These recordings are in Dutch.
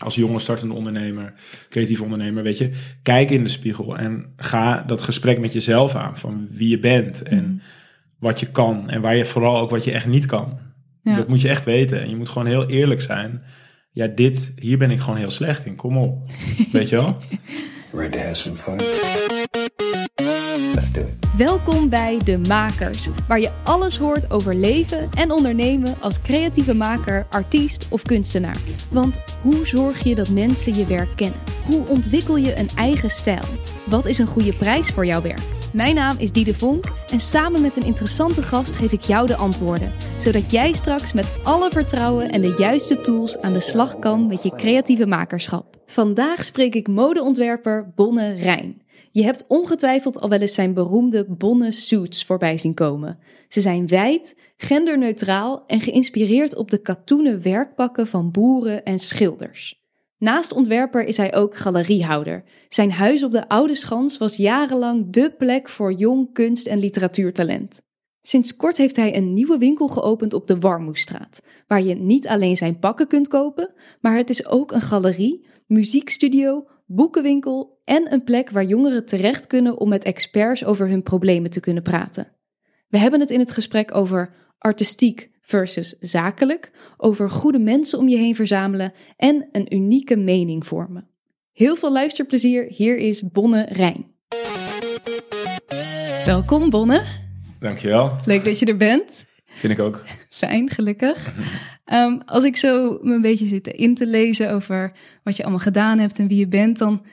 als jonge startende ondernemer, creatief ondernemer, weet je, kijk in de spiegel en ga dat gesprek met jezelf aan van wie je bent en Mhm. wat je kan en waar je vooral ook wat je echt niet kan. Ja. Dat moet je echt weten en je moet gewoon heel eerlijk zijn. Ja, dit, hier ben ik gewoon heel slecht in. Kom op. Weet je wel? Ready to have some fun? Let's do it. Welkom bij De Makers, waar je alles hoort over leven en ondernemen als creatieve maker, artiest of kunstenaar. Want hoe zorg je dat mensen je werk kennen? Hoe ontwikkel je een eigen stijl? Wat is een goede prijs voor jouw werk? Mijn naam is Diede Vonk en samen met een interessante gast geef ik jou de antwoorden, zodat jij straks met alle vertrouwen en de juiste tools aan de slag kan met je creatieve makerschap. Vandaag spreek ik modeontwerper Bonne Rijn. Je hebt ongetwijfeld al wel eens zijn beroemde bonne suits voorbij zien komen. Ze zijn wijd, genderneutraal en geïnspireerd op de katoenen werkpakken van boeren en schilders. Naast ontwerper is hij ook galeriehouder. Zijn huis op de Oude Schans was jarenlang dé plek voor jong kunst- en literatuurtalent. Sinds kort heeft hij een nieuwe winkel geopend op de Warmoestraat, waar je niet alleen zijn pakken kunt kopen, maar het is ook een galerie, muziekstudio, boekenwinkel en een plek waar jongeren terecht kunnen om met experts over hun problemen te kunnen praten. We hebben het in het gesprek over artistiek versus zakelijk, over goede mensen om je heen verzamelen en een unieke mening vormen. Heel veel luisterplezier, hier is Bonne Rijn. Welkom Bonne, Dankjewel. leuk dat je er bent. Vind ik ook. Fijn, gelukkig. Ehm, als ik zo me een beetje zit in te lezen over wat je allemaal gedaan hebt en wie je bent, dan,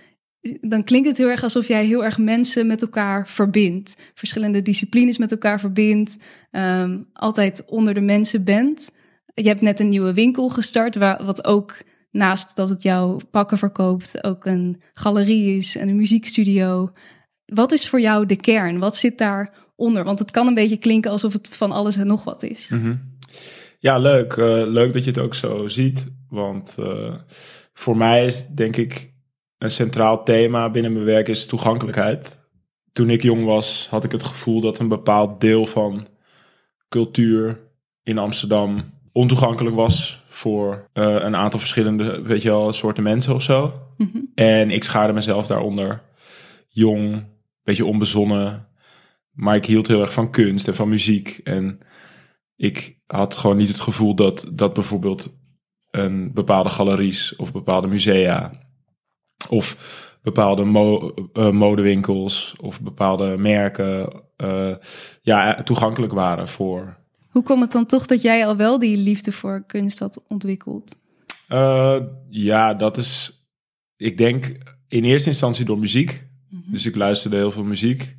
dan klinkt het heel erg alsof jij heel erg mensen met elkaar verbindt. Verschillende disciplines met elkaar verbindt. ehm, altijd onder de mensen bent. Je hebt net een nieuwe winkel gestart, waar, wat ook naast dat het jouw pakken verkoopt, ook een galerie is en een muziekstudio. Wat is voor jou de kern? Wat zit daaronder? Want het kan een beetje klinken alsof het van alles en nog wat is. Mhm. Ja, leuk. Eh, leuk dat je het ook zo ziet. Want eh, voor mij is denk ik een centraal thema binnen mijn werk is toegankelijkheid. Toen ik jong was, had ik het gevoel dat een bepaald deel van cultuur in Amsterdam ontoegankelijk was voor eh, een aantal verschillende, weet je wel, soorten mensen of zo. Mhm. En ik schaarde mezelf daaronder. Jong, beetje onbezonnen. Maar ik hield heel erg van kunst en van muziek. En ik had gewoon niet het gevoel dat, dat bijvoorbeeld een bepaalde galeries of bepaalde musea of bepaalde mo- eh, modewinkels of bepaalde merken eh, ja, toegankelijk waren voor. Hoe kwam het dan toch dat jij al wel die liefde voor kunst had ontwikkeld? Eh, ja, dat is, ik denk in eerste instantie door muziek. Dus ik luisterde heel veel muziek.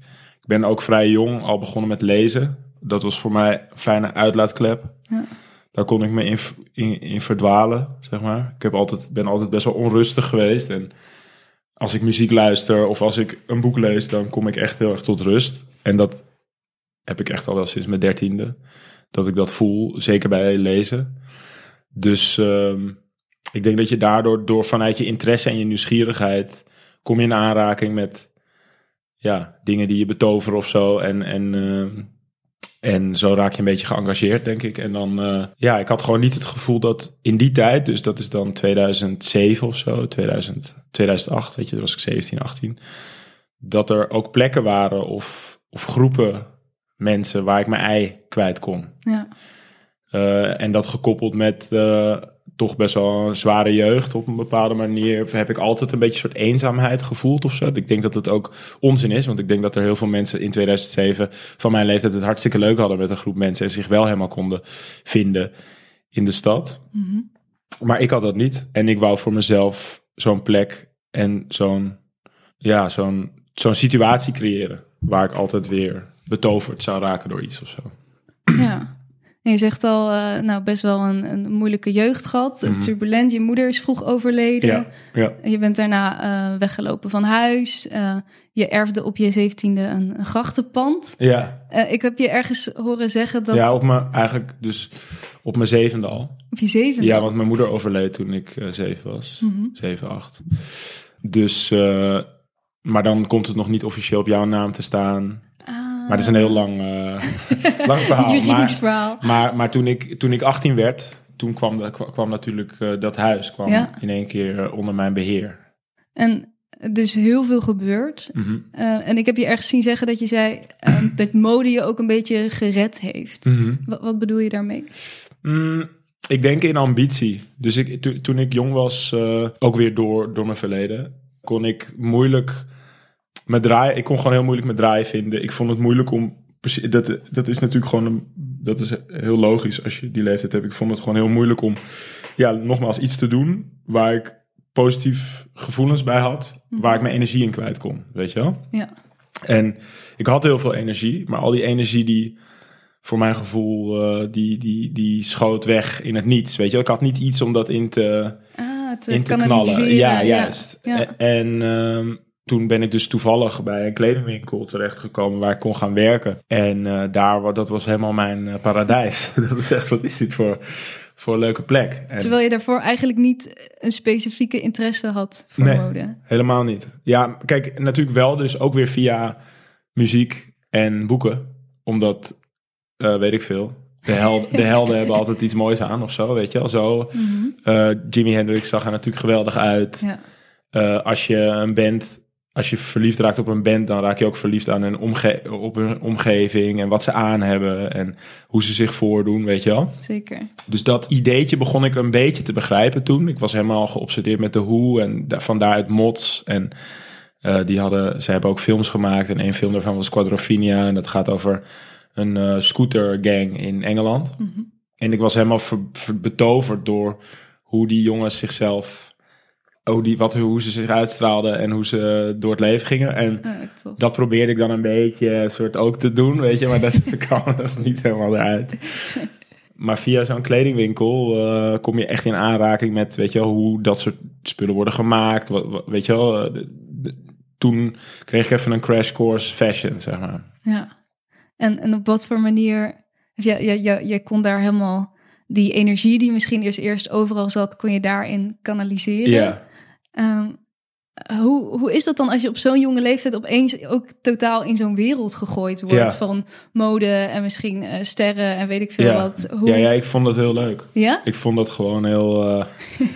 Ik ben ook vrij jong al begonnen met lezen. Dat was voor mij een fijne uitlaatklep. Ja. Daar kon ik me in, in, in verdwalen, zeg maar. Ik heb altijd, ben altijd best wel onrustig geweest. En als ik muziek luister of als ik een boek lees, dan kom ik echt heel erg tot rust. En dat heb ik echt al wel sinds mijn dertiende. Dat ik dat voel, zeker bij lezen. Dus ehm, ik denk dat je daardoor, door vanuit je interesse en je nieuwsgierigheid, kom je in aanraking met ja, dingen die je betoveren of zo. En, en, ehm, en zo raak je een beetje geëngageerd, denk ik. En dan, eh, ja, ik had gewoon niet het gevoel dat in die tijd, dus dat is dan 2007 of zo, 2000, 2008, weet je, toen was ik 17, 18, dat er ook plekken waren of, of groepen mensen waar ik mijn ei kwijt kon. Ja. Eh, en dat gekoppeld met eh, toch best wel een zware jeugd op een bepaalde manier, heb ik altijd een beetje een soort eenzaamheid gevoeld of zo. Ik denk dat het ook onzin is, want ik denk dat er heel veel mensen in 2007 van mijn leeftijd het hartstikke leuk hadden met een groep mensen en zich wel helemaal konden vinden in de stad. Mhm. Maar ik had dat niet. En ik wou voor mezelf zo'n plek en zo'n ja, zo'n zo'n situatie creëren waar ik altijd weer betoverd zou raken door iets of zo. ja. Je zegt al, eh, nou best wel een, een moeilijke jeugd gehad. Mhm. Turbulent, je moeder is vroeg overleden. Ja, ja. Je bent daarna eh, weggelopen van huis. Eh, je erfde op je zeventiende een, een grachtenpand. Ja, ik heb je ergens horen zeggen dat ja, op mijn, eigenlijk dus op mijn zevende al. op je zevende. Ja, want mijn moeder overleed toen ik zeven was. Mhm. Zeven, acht. Dus, maar dan komt het nog niet officieel op jouw naam te staan. Maar het is een heel lang, eh, lang verhaal. Juridisch Maar, verhaal. maar, maar toen, ik, toen ik 18 werd, toen kwam, dat- kwam natuurlijk eh, dat huis kwam Ja. in één keer eh, onder mijn beheer. En dus heel veel gebeurd. Mhm. En ik heb je ergens zien zeggen dat je zei ehm, dat mode je ook een beetje gered heeft. Mhm. Wat, wat bedoel je daarmee? Mm, ik denk in ambitie. Dus ik, to- toen ik jong was, ook weer door, door mijn verleden, kon ik moeilijk met draaien. Ik kon gewoon heel moeilijk met draaien vinden. Ik vond het moeilijk om. Dat, dat is natuurlijk gewoon. Een, dat is heel logisch als je die leeftijd hebt. Ik vond het gewoon heel moeilijk om. Ja, nogmaals iets te doen waar ik positief gevoelens bij had. Waar ik mijn energie in kwijt kon. Weet je wel? Ja, En ik had heel veel energie, maar al die energie die voor mijn gevoel, eh, die, die, die schoot weg in het niets. Weet je, wel. ik had niet iets om dat in te, ah, te in te knallen. Ja, juist. Ja. E- En ehm, toen ben ik dus toevallig bij een kledingwinkel terechtgekomen waar ik kon gaan werken. En eh, daar, dat was helemaal mijn eh, paradijs. dat is echt, wat is dit voor, voor een leuke plek? En Terwijl je daarvoor eigenlijk niet een specifieke interesse had voor Nee. mode. Helemaal niet. Ja, kijk, natuurlijk wel dus ook weer via muziek en boeken. Omdat, eh, weet ik veel, de, hel de helden hebben altijd iets moois aan of zo, weet je wel. Zo. Eh, Jimi Hendrix zag er natuurlijk geweldig uit. Ja, als je een band, als je verliefd raakt op een band, dan raak je ook verliefd aan hun omge op hun omgeving en wat ze aan hebben en hoe ze zich voordoen, weet je wel. zeker. Dus dat ideetje begon ik een beetje te begrijpen toen. Ik was helemaal geobsedeerd met de Who en da- vandaar het Mods. En eh, die hadden, ze hebben ook films gemaakt en een film daarvan was Quadrophenia. En dat gaat over een eh scootergang in Engeland. En ik was helemaal ver- ver- betoverd door hoe die jongens zichzelf, hoe, die, wat, hoe ze zich uitstraalden en hoe ze door het leven gingen. En dat probeerde ik dan een beetje een soort ook te doen, weet je, maar dat kwam er niet helemaal eruit. Maar via zo'n kledingwinkel eh, kom je echt in aanraking met, weet je wel, hoe dat soort spullen worden gemaakt. Wat, wat- weet je wel, eh, de- de- toen kreeg ik even een crash course fashion, zeg maar. Ja. En, en op wat voor manier... Ja, ja, ja, jij kon daar helemaal... Die energie die misschien eerst, eerst overal zat, kon je daarin kanaliseren. Ja. Ehm, hoe, hoe is dat dan als je op zo'n jonge leeftijd opeens ook totaal in zo'n wereld gegooid wordt Ja. van mode en misschien eh, sterren en weet ik veel Ja. wat? Hoe, Ja, ja, ik vond dat heel leuk. Ja? Ik vond dat gewoon heel, eh,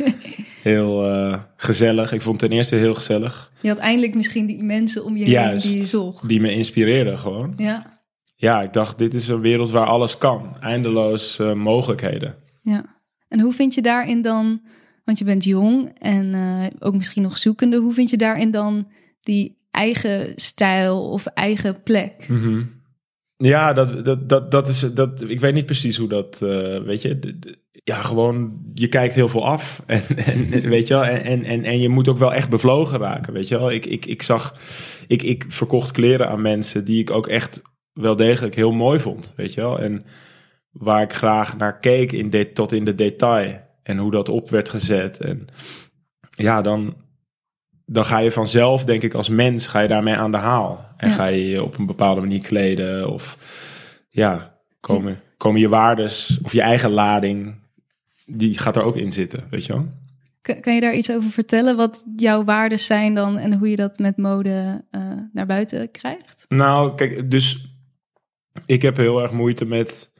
heel eh, gezellig. Ik vond het ten eerste heel gezellig. Je had eindelijk misschien die mensen om je Juist. heen die je zocht. Die me inspireerden gewoon. Ja, Ja, ik dacht, dit is een wereld waar alles kan. Eindeloos mogelijkheden. ja. En hoe vind je daarin dan, want je bent jong en eh, ook misschien nog zoekende, hoe vind je daarin dan die eigen stijl of eigen plek? Mhm. Ja, dat, dat, dat, dat is. Dat, ik weet niet precies hoe dat. eh, weet je. Ja, gewoon. Je kijkt heel veel af. En, en, weet je wel. En, en, en je moet ook wel echt bevlogen raken. Weet je wel. Ik, ik, ik zag. Ik, ik verkocht kleren aan mensen die ik ook echt wel degelijk heel mooi vond. Weet je wel. En waar ik graag naar keek in de, tot in de detail. En hoe dat op werd gezet. En ja, dan, dan ga je vanzelf, denk ik, als mens, ga je daarmee aan de haal. En Ja. ga je je op een bepaalde manier kleden. Of ja, komen, komen je waardes of je eigen lading, die gaat er ook in zitten, weet je wel? Kan, kan je daar iets over vertellen? Wat jouw waarden zijn dan en hoe je dat met mode eh, naar buiten krijgt? Nou, kijk, dus ik heb heel erg moeite met.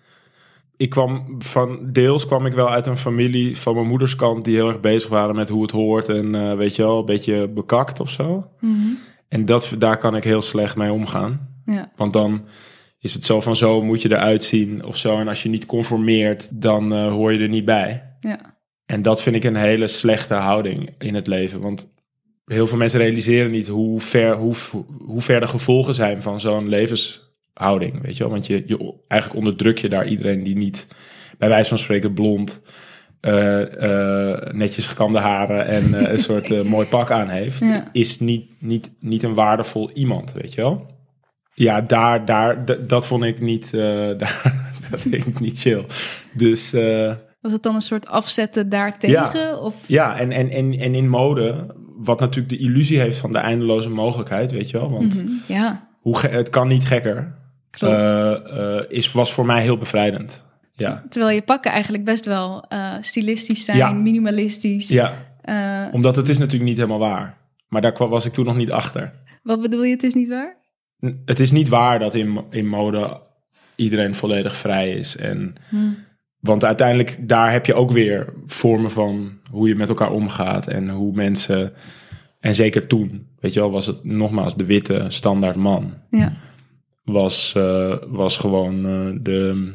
Ik kwam van deels kwam ik wel uit een familie van mijn moeders kant die heel erg bezig waren met hoe het hoort en eh, weet je wel, een beetje bekakt of zo. En dat, daar kan ik heel slecht mee omgaan. Ja, Want dan is het zo van zo moet je eruit zien of zo. En als je niet conformeert, dan eh, hoor je er niet bij. ja, En dat vind ik een hele slechte houding in het leven. Want heel veel mensen realiseren niet hoe ver, hoe, hoe ver de gevolgen zijn van zo'n levenshouding. Weet je wel? Want je, je, eigenlijk onderdruk je daar iedereen die niet, bij wijze van spreken, blond, eh, eh, netjes gekamde haren en eh, een soort mooi pak aan heeft. Ja. Is niet, niet, niet een waardevol iemand, weet je wel? Ja, daar, daar, dat vond ik niet, daar, dat vind ik niet chill. Dus... Was het dan een soort afzetten daartegen? Of, ja, en, en, en, en in mode, wat natuurlijk de illusie heeft van de eindeloze mogelijkheid, weet je wel. Want Mhm, ja, hoe het kan niet gekker. Klopt. eh, eh, is, was voor mij heel bevrijdend. Ja. Terwijl je pakken eigenlijk best wel eh, stilistisch zijn, Ja. minimalistisch. ja, omdat het is natuurlijk niet helemaal waar. Maar daar was ik toen nog niet achter. wat bedoel je, het is niet waar? N- Het is niet waar dat in, in mode iedereen volledig vrij is. En want uiteindelijk daar heb je ook weer vormen van hoe je met elkaar omgaat en hoe mensen. En zeker toen, weet je wel, was het nogmaals de witte standaard man. Ja. Was, eh, was gewoon eh, de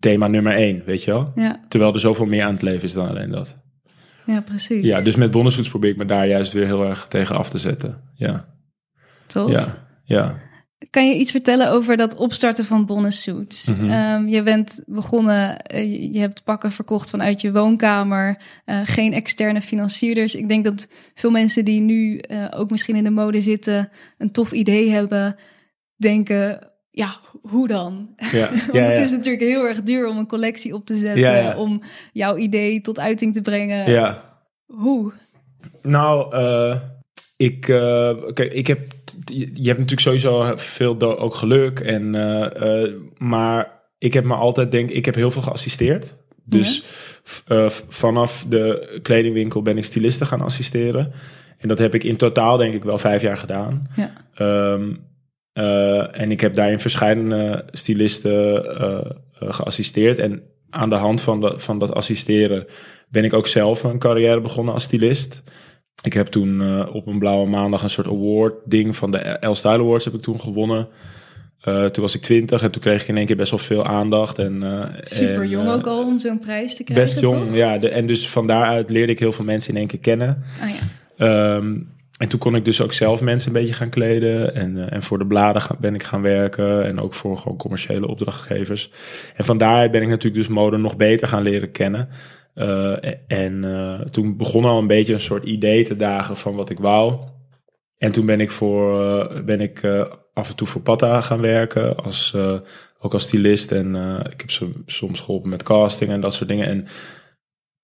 thema nummer één, weet je wel. Ja, Terwijl er zoveel meer aan het leven is dan alleen dat. ja, precies. Ja, dus met Bonnensoets probeer ik me daar juist weer heel erg tegen af te zetten. Ja, Toch? ja, ja. Kan je iets vertellen over dat opstarten van Bonus Suits? Mhm. Ehm, je bent begonnen, eh, je- hebt pakken verkocht vanuit je woonkamer, eh, geen externe financierders. Ik denk dat veel mensen die nu eh, ook misschien in de mode zitten, een tof idee hebben, denken, ja, hoe dan? ja, Want ja, het is natuurlijk heel erg duur om een collectie op te zetten, om jouw idee tot uiting te brengen. ja. Hoe? Nou, eh, ik, eh, kijk, ik heb, je hebt natuurlijk sowieso veel ook geluk en, eh, eh, maar ik heb me altijd denk, ik heb heel veel geassisteerd. Dus vanaf de kledingwinkel ben ik stylisten gaan assisteren. En dat heb ik in totaal denk ik wel vijf jaar gedaan. Ja. Ehm, eh, en ik heb daarin verschillende stylisten geassisteerd. En aan de hand van, dat van dat assisteren ben ik ook zelf een carrière begonnen als stylist. Ik heb toen eh, op een blauwe maandag een soort award ding van de L Style Awards heb ik toen gewonnen. Eh, toen was ik twintig en toen kreeg ik in één keer best wel veel aandacht. En, eh, Super en, jong ook al om zo'n prijs te krijgen, Best jong, toch? ja. De, en dus van daaruit leerde ik heel veel mensen in één keer kennen. Ah, ja. Ehm, en toen kon ik dus ook zelf mensen een beetje gaan kleden. En, en voor de bladen ben ik gaan werken. En ook voor gewoon commerciële opdrachtgevers. En van daaruit ben ik natuurlijk dus mode nog beter gaan leren kennen. Eh, en eh, toen begon al een beetje een soort idee te dagen van wat ik wou. En toen ben ik, voor, eh, ben ik af en toe voor Patta gaan werken. Als, ook als stylist. En ik heb ze soms geholpen met casting en dat soort dingen. En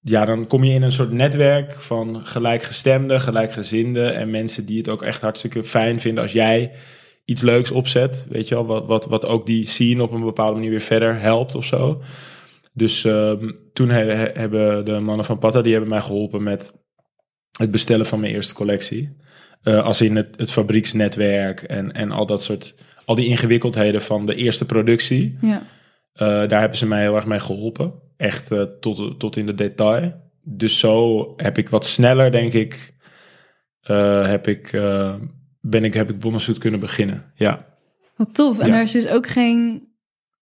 ja, dan kom je in een soort netwerk van gelijkgestemden, gelijkgezinden en mensen die het ook echt hartstikke fijn vinden als jij iets leuks opzet, weet je wel, wat, wat, wat ook die scene op een bepaalde manier weer verder helpt of zo. Dus ehm, toen he- he- hebben de mannen van Patta, die hebben mij geholpen met het bestellen van mijn eerste collectie. Eh, als in het, het fabrieksnetwerk en, en al dat soort, al die ingewikkeldheden van de eerste productie. ja. Eh, daar hebben ze mij heel erg mee geholpen. Echt eh, tot, tot in de detail. Dus zo heb ik wat sneller, denk ik, heb ik, ben ik, heb ik kunnen beginnen. Ja. Wat tof. En Ja. er is dus ook geen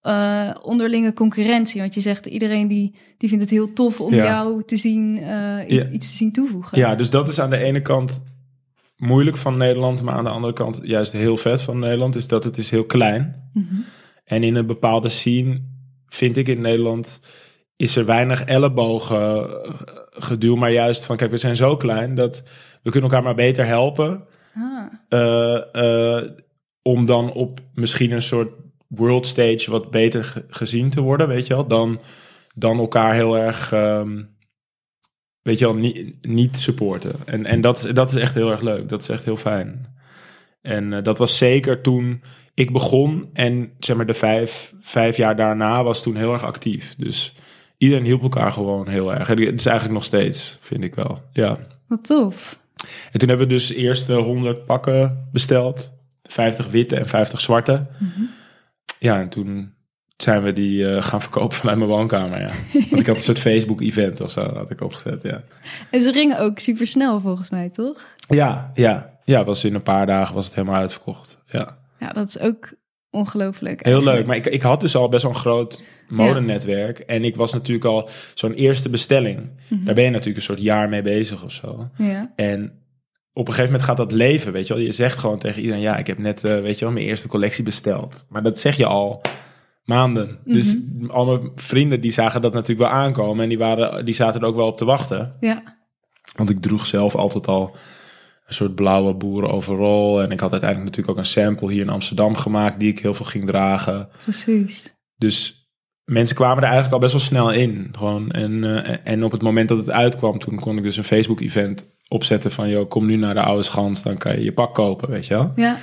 eh, onderlinge concurrentie. Want je zegt iedereen die, die vindt het heel tof om Ja. jou te zien, eh, iets, Ja. iets te zien toevoegen. ja, dus dat is aan de ene kant moeilijk van Nederland, maar aan de andere kant juist heel vet van Nederland, is dat het is heel klein. Mhm. En in een bepaalde scene, vind ik in Nederland, is er weinig ellebogen geduw, maar juist van, kijk, we zijn zo klein dat we kunnen elkaar maar beter helpen. Ah, eh, om dan op misschien een soort world stage wat beter ge- gezien te worden, weet je wel, dan, dan elkaar heel erg, ehm, weet je wel, niet, niet supporten. En, en dat, dat is echt heel erg leuk, dat is echt heel fijn. En eh, dat was zeker toen ik begon en zeg maar de vijf, vijf jaar daarna was toen heel erg actief. Dus iedereen hielp elkaar gewoon heel erg. En het is eigenlijk nog steeds, vind ik wel. Ja. wat tof. En toen hebben we dus eerst eh, 100 pakken besteld. 50 witte en 50 zwarte. Ja, en toen zijn we die eh, gaan verkopen vanuit mijn woonkamer. Ja. Want ik had een soort Facebook-event of zo had ik opgezet. Ja, En ze gingen ook super snel volgens mij, toch? ja, ja. ja was in een paar dagen was het helemaal uitverkocht. Ja. Ja, dat is ook ongelooflijk. Heel leuk. Maar ik, ik had dus al best wel een groot modenetwerk. En ik was natuurlijk al zo'n eerste bestelling. Daar ben je natuurlijk een soort jaar mee bezig of zo. Ja, En op een gegeven moment gaat dat leven, weet je wel. Je zegt gewoon tegen iedereen, ja, ik heb net, eh, weet je wel, mijn eerste collectie besteld. Maar dat zeg je al maanden. Dus al mijn vrienden, die zagen dat natuurlijk wel aankomen. En die, waren, die zaten er ook wel op te wachten. ja. Want ik droeg zelf altijd al een soort blauwe boeren overal. En ik had uiteindelijk natuurlijk ook een sample hier in Amsterdam gemaakt... die ik heel veel ging dragen. precies. Dus mensen kwamen er eigenlijk al best wel snel in. Gewoon. En, eh, en op het moment dat het uitkwam, toen kon ik dus een Facebook-event opzetten van... joh, kom nu naar de Oude Schans, dan kan je je pak kopen, weet je wel. Ja,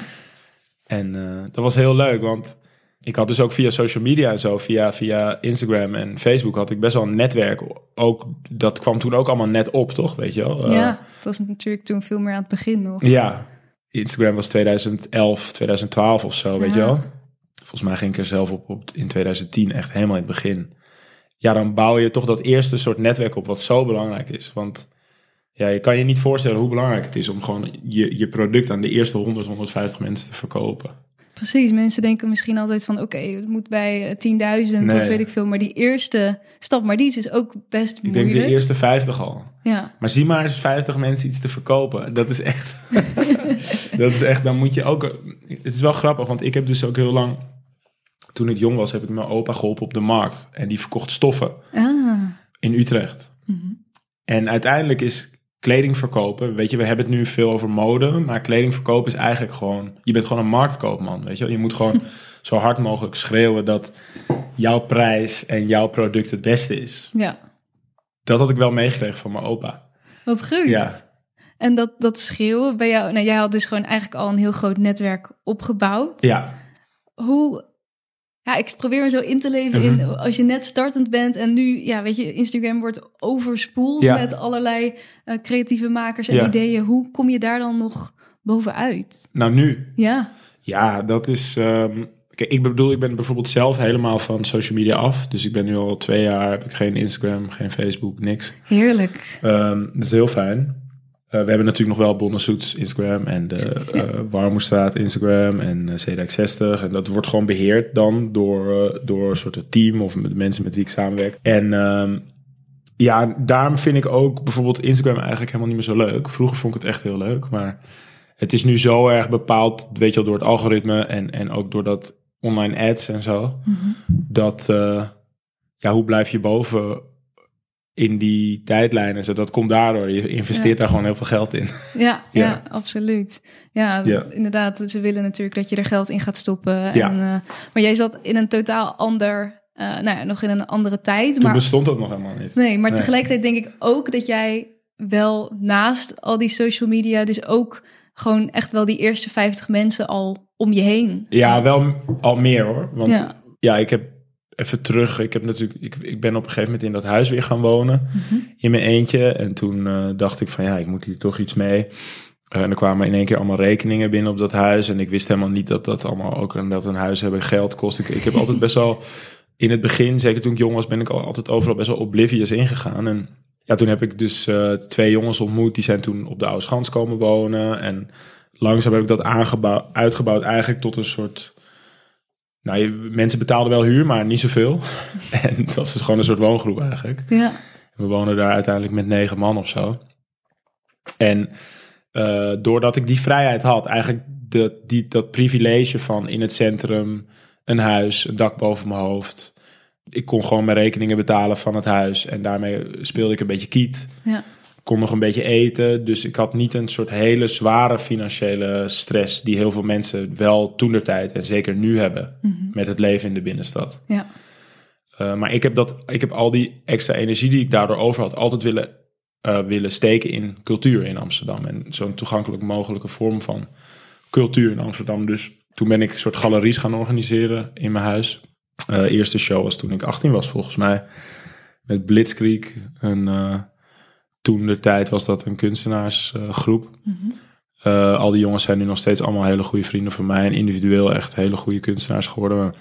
En eh, dat was heel leuk, want ik had dus ook via social media en zo... Via, via Instagram en Facebook had ik best wel een netwerk. Ook, dat kwam toen ook allemaal net op, toch, weet je wel. Eh, ja, het was natuurlijk toen veel meer aan het begin nog. ja, Instagram was 2011, 2012 of zo, weet je wel. volgens mij ging ik er zelf op, op in 2010 echt helemaal in het begin. Ja, dan bouw je toch dat eerste soort netwerk op wat zo belangrijk is. Want ja, je kan je niet voorstellen hoe belangrijk het is om gewoon je, je product aan de eerste 100, 150 mensen te verkopen. Precies, mensen denken misschien altijd van oké, het moet bij eh, 10.000 Nee. of weet ik veel. Maar die eerste stap, maar die is dus ook best Ik moeilijk. denk de eerste 50 al. Ja, Maar zie maar eens 50 mensen iets te verkopen. Dat is echt. dat is echt. Dan moet je ook. Het is wel grappig, want ik heb dus ook heel lang. Toen ik jong was, heb ik mijn opa geholpen op de markt. En die verkocht stoffen ah, in Utrecht. Mhm. En uiteindelijk is kleding verkopen. Weet je, we hebben het nu veel over mode. Maar kleding verkopen is eigenlijk gewoon. Je bent gewoon een marktkoopman. Weet je, je moet gewoon zo hard mogelijk schreeuwen dat jouw prijs en jouw product het beste is. ja, Dat had ik wel meegekregen van mijn opa. wat goed. Ja. En dat, dat schreeuwen bij jou, nou jij had dus gewoon eigenlijk al een heel groot netwerk opgebouwd. Ja. Hoe, ja, ik probeer me zo in te leven in Mhm. als je net startend bent en nu, ja, weet je, Instagram wordt overspoeld Ja. met allerlei eh, creatieve makers en Ja. ideeën. Hoe kom je daar dan nog bovenuit? Nou, nu. Ja, Ja, dat is. ehm, kijk, ik bedoel, ik ben bijvoorbeeld zelf helemaal van social media af. Dus ik ben nu al twee jaar, heb ik geen Instagram, geen Facebook, niks. heerlijk. Ehm, dat is heel fijn. Eh, we hebben natuurlijk nog wel Bonnesoets Instagram en de Ja. eh Warmoestraat Instagram en uh, CDX 60. En dat wordt gewoon beheerd dan door, eh, door een soort team of met mensen met wie ik samenwerk. En ehm, ja, daarom vind ik ook bijvoorbeeld Instagram eigenlijk helemaal niet meer zo leuk. Vroeger vond ik het echt heel leuk, maar het is nu zo erg bepaald, weet je wel, door het algoritme en, en ook door dat online ads en zo. Dat, eh, ja, hoe blijf je boven in die tijdlijnen? Zo, dat komt daardoor. Je investeert Ja. daar gewoon heel veel geld in. Ja, ja. Ja. absoluut. Ja, Ja. inderdaad. Ze willen natuurlijk dat je er geld in gaat stoppen. Ja. En, eh, maar jij zat in een totaal ander, eh, nou ja, nog in een andere tijd. Toen maar, bestond dat nog helemaal niet. nee, maar Nee. tegelijkertijd denk ik ook dat jij wel naast al die social media, dus ook gewoon echt wel die eerste 50 mensen al om je heen. Ja, had. wel al meer hoor. Want ja, Ja. ik heb even terug. Ik heb natuurlijk, ik, ik ben op een gegeven moment in dat huis weer gaan wonen. Mhm. In mijn eentje. En toen eh, dacht ik van ja, ik moet hier toch iets mee. Eh, en er kwamen in één keer allemaal rekeningen binnen op dat huis. En ik wist helemaal niet dat dat allemaal ook en dat een huis hebben geld kost. Ik, ik heb altijd best wel in het begin, zeker toen ik jong was, ben ik al altijd overal best wel oblivious ingegaan. En ja, toen heb ik dus eh, twee jongens ontmoet. Die zijn toen op de Oude Schans komen wonen. En langzaam heb ik dat aangebouwd, uitgebouwd eigenlijk tot een soort... Nou, je- mensen betaalden wel huur, maar niet zoveel. en dat was dus gewoon een soort woongroep eigenlijk. Ja, We wonen daar uiteindelijk met negen man of zo. En eh, doordat ik die vrijheid had, eigenlijk de, die, dat privilege van in het centrum een huis, een dak boven mijn hoofd. Ik kon gewoon mijn rekeningen betalen van het huis en daarmee speelde ik een beetje kiet. ja, Kon nog een beetje eten, dus ik had niet een soort hele zware financiële stress die heel veel mensen wel toen de tijd en zeker nu hebben met het leven in de binnenstad. ja, Uh, maar ik heb, dat, ik heb al die extra energie die ik daardoor over had, altijd willen, uh, willen steken in cultuur in Amsterdam. En zo'n toegankelijk mogelijke vorm van cultuur in Amsterdam. Dus toen ben ik een soort galeries gaan organiseren in mijn huis. Uh, eerste show was toen ik 18 was, volgens mij. Met Blitzkrieg. Een, toen de tijd was dat een kunstenaarsgroep. Mhm. Uh, al die jongens zijn nu nog steeds allemaal hele goede vrienden van mij. En individueel echt hele goede kunstenaars geworden. Maar,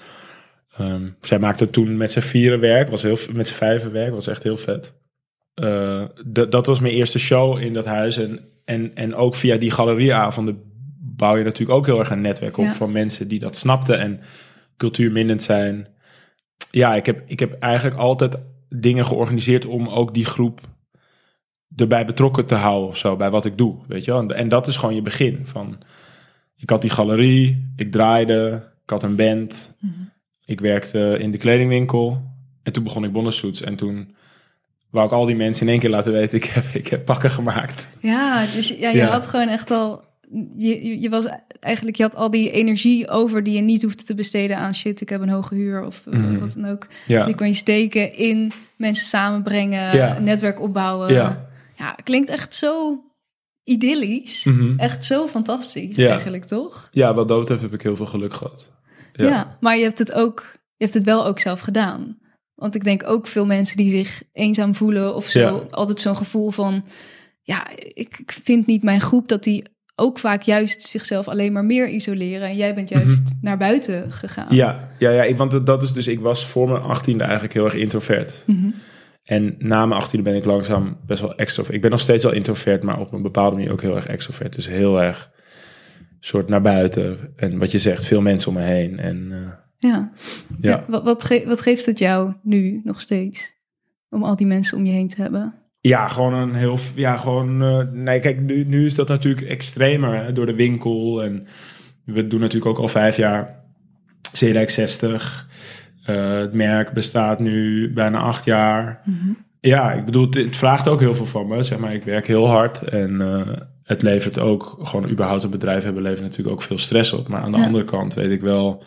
um, zij maakte toen met z'n vieren werk. Was heel, met z'n vijven werk. Was echt heel vet. Uh, dat was mijn eerste show in dat huis. En, en, en ook via die galerieavonden bouw je natuurlijk ook heel erg een netwerk op. Ja. Van mensen die dat snapten en cultuurmindend zijn. Ja, ik heb, ik heb eigenlijk altijd dingen georganiseerd om ook die groep erbij betrokken te houden of zo, bij wat ik doe, weet je wel. En, en dat is gewoon je begin. Van, ik had die galerie, ik draaide, ik had een band, Mhm. ik werkte in de kledingwinkel en toen begon ik Bonnesuits en toen wou ik al die mensen in één keer laten weten, ik heb, ik heb pakken gemaakt. Ja, dus ja, je Ja. had gewoon echt al. Je, je, je was eigenlijk, je had al die energie over die je niet hoefde te besteden aan shit. Ik heb een hoge huur of eh, Mhm. wat dan ook. Ja, Die kon je steken in mensen samenbrengen, Ja. netwerk opbouwen. ja. Ja, klinkt echt zo idyllisch. Mhm. Echt zo fantastisch Ja. eigenlijk, toch? ja wat dat betreft heb ik heel veel geluk gehad. Ja. maar je hebt het ook, je hebt het wel ook zelf gedaan. Want ik denk ook veel mensen die zich eenzaam voelen of zo, Ja. altijd zo'n gevoel van, ja, ik, ik vind niet mijn groep dat die ook vaak juist zichzelf alleen maar meer isoleren. En jij bent juist naar buiten gegaan. Ja, ja, ja ik, want dat is dus, ik was voor mijn achttiende eigenlijk heel erg introvert. Mhm. En na mijn achttiende ben ik langzaam best wel extrovert. Ik ben nog steeds wel introvert, maar op een bepaalde manier ook heel erg extrovert. Dus heel erg soort naar buiten. En wat je zegt, veel mensen om me heen. En eh, Ja. ja. Ja, wat, wat, ge- wat geeft het jou nu nog steeds? Om al die mensen om je heen te hebben. Ja, gewoon een heel. Ja, gewoon. eh, nee, kijk, nu, nu is dat natuurlijk extremer hè, door de winkel. En we doen natuurlijk ook al vijf jaar Zeedijk 60. Eh, het merk bestaat nu bijna acht jaar. Ja, ik bedoel, het, het vraagt ook heel veel van me. Zeg maar, ik werk heel hard en eh, het levert ook gewoon überhaupt een bedrijf hebben levert natuurlijk ook veel stress op. Maar aan de Ja. andere kant weet ik wel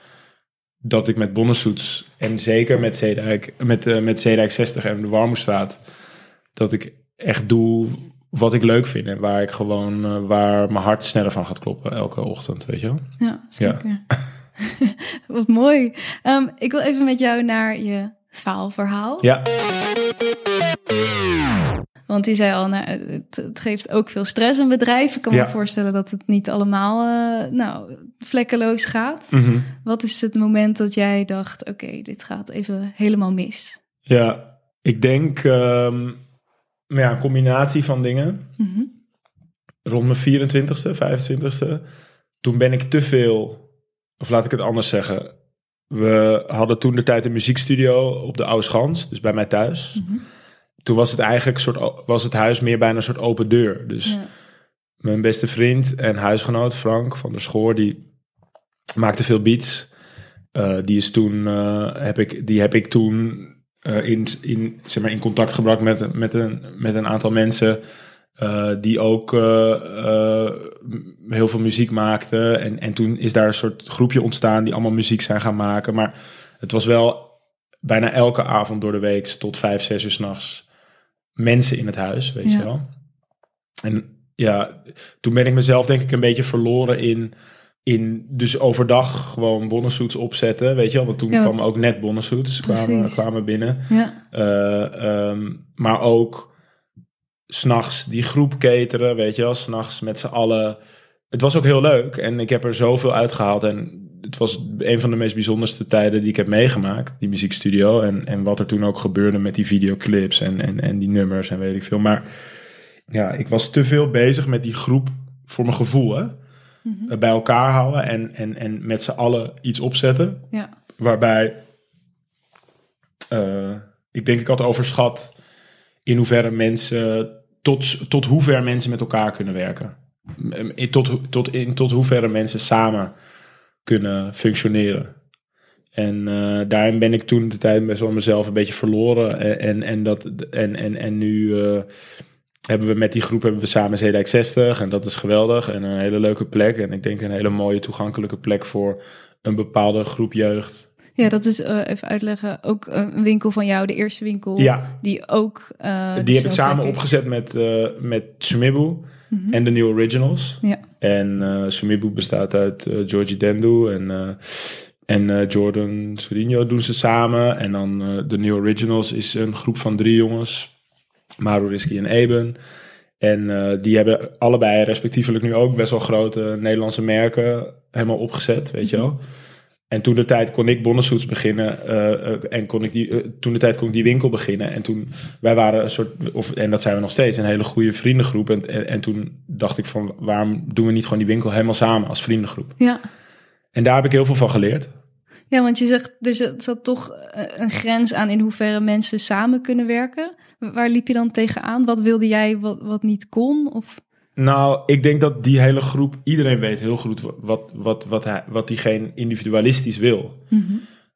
dat ik met Bonnesoets en zeker met Zeedijk, met, eh, met Zeedijk 60 en de Warmoestraat, dat ik echt doe wat ik leuk vind en waar ik gewoon, waar mijn hart sneller van gaat kloppen elke ochtend, weet je wel. Ja, zeker. wat mooi. Ehm, ik wil even met jou naar je faalverhaal. Ja, Want die zei al, nou, het, het geeft ook veel stress een bedrijf. Ik kan Ja. me voorstellen dat het niet allemaal eh, nou, vlekkeloos gaat. Mhm. Wat is het moment dat jij dacht, oké, dit gaat even helemaal mis? ja. Ik denk, maar ja, een combinatie van dingen. Mhm. rond mijn 24ste, 25ste. Toen ben ik te veel, of laat ik het anders zeggen. We hadden toen de tijd een muziekstudio op de Oude Schans, dus bij mij thuis. Mhm. Toen was het eigenlijk een soort, was het huis meer bijna een soort open deur. Dus Ja. mijn beste vriend en huisgenoot Frank van der Schoor, die maakte veel beats. Eh, die is toen, eh, heb ik, die heb ik toen eh, in, in, zeg maar, in contact gebracht met, met, een, met een aantal mensen eh, die ook eh, eh, heel veel muziek maakten. En, en toen is daar een soort groepje ontstaan die allemaal muziek zijn gaan maken. Maar het was wel bijna elke avond door de week tot vijf, zes uur s'nachts mensen in het huis, weet Ja. je wel. En ja, toen ben ik mezelf denk ik een beetje verloren in, in dus overdag gewoon bonnensuits opzetten, weet je wel. Want toen Ja, kwamen ook net bonnensuits kwamen, kwamen binnen. Ja. Eh, ehm, maar ook s'nachts die groep cateren, weet je wel. S'nachts met z'n allen. Het was ook heel leuk en ik heb er zoveel uitgehaald. En het was een van de meest bijzonderste tijden die ik heb meegemaakt, die muziekstudio. En, en wat er toen ook gebeurde met die videoclips en, en, en die nummers en weet ik veel. Maar ja, ik was te veel bezig met die groep voor mijn gevoel, hè. Mhm. Bij elkaar houden en, en, en met z'n allen iets opzetten. Ja. Waarbij eh, ik denk ik had overschat in hoeverre mensen, tot, tot hoever mensen met elkaar kunnen werken. Tot, tot, in, tot hoeverre mensen samen kunnen functioneren. En eh, daarin ben ik toen de tijd best wel mezelf een beetje verloren. En, en, dat, en, en, en nu eh, hebben we met die groep hebben we samen Zeedijk 60. En dat is geweldig. En een hele leuke plek. En ik denk een hele mooie toegankelijke plek voor een bepaalde groep jeugd. Ja, dat is eh, even uitleggen. Ook eh, een winkel van jou, de eerste winkel. Ja, Die ook. eh, die heb ik samen is. opgezet met, met Sumibu Mhm. en de New Originals. Ja. En Sumibu bestaat uit Georgie Dendu en, en Jordan Sorinho doen ze samen. En dan de New Originals is een groep van drie jongens. Maru Risky en Eben. En die hebben allebei respectievelijk nu ook best wel grote Nederlandse merken helemaal opgezet, weet je wel. En toen de tijd kon ik Bonnesuits beginnen eh, eh, en kon ik die, eh, toen de tijd kon ik die winkel beginnen. En toen, wij waren een soort, of, en dat zijn we nog steeds, een hele goede vriendengroep. En, en, en toen dacht ik van, waarom doen we niet gewoon die winkel helemaal samen als vriendengroep? Ja. En daar heb ik heel veel van geleerd. ja, want je zegt, er zat toch een grens aan in hoeverre mensen samen kunnen werken. Wa- Waar liep je dan tegenaan? Wat wilde jij wat, wat niet kon? Of... Nou, ik denk dat die hele groep, iedereen weet heel goed wat, wat, wat, hij, wat diegene individualistisch wil.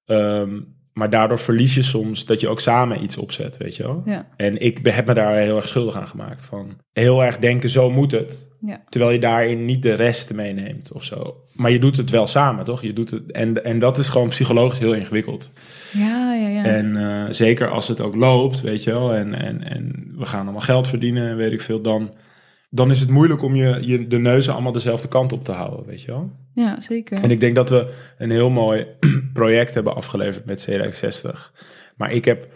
Ehm, maar daardoor verlies je soms dat je ook samen iets opzet, weet je wel. Ja. En ik heb me daar heel erg schuldig aan gemaakt. Van heel erg denken, zo moet het. Ja. Terwijl je daarin niet de rest meeneemt of zo. Maar je doet het wel samen, toch? Je doet het, en, en dat is gewoon psychologisch heel ingewikkeld. Ja, ja, ja. En eh, zeker als het ook loopt, weet je wel. En, en, en we gaan allemaal geld verdienen en weet ik veel. Dan, dan is het moeilijk om je, je de neuzen allemaal dezelfde kant op te houden, weet je wel. ja, zeker. En ik denk dat we een heel mooi project hebben afgeleverd met CDX 60. Maar ik heb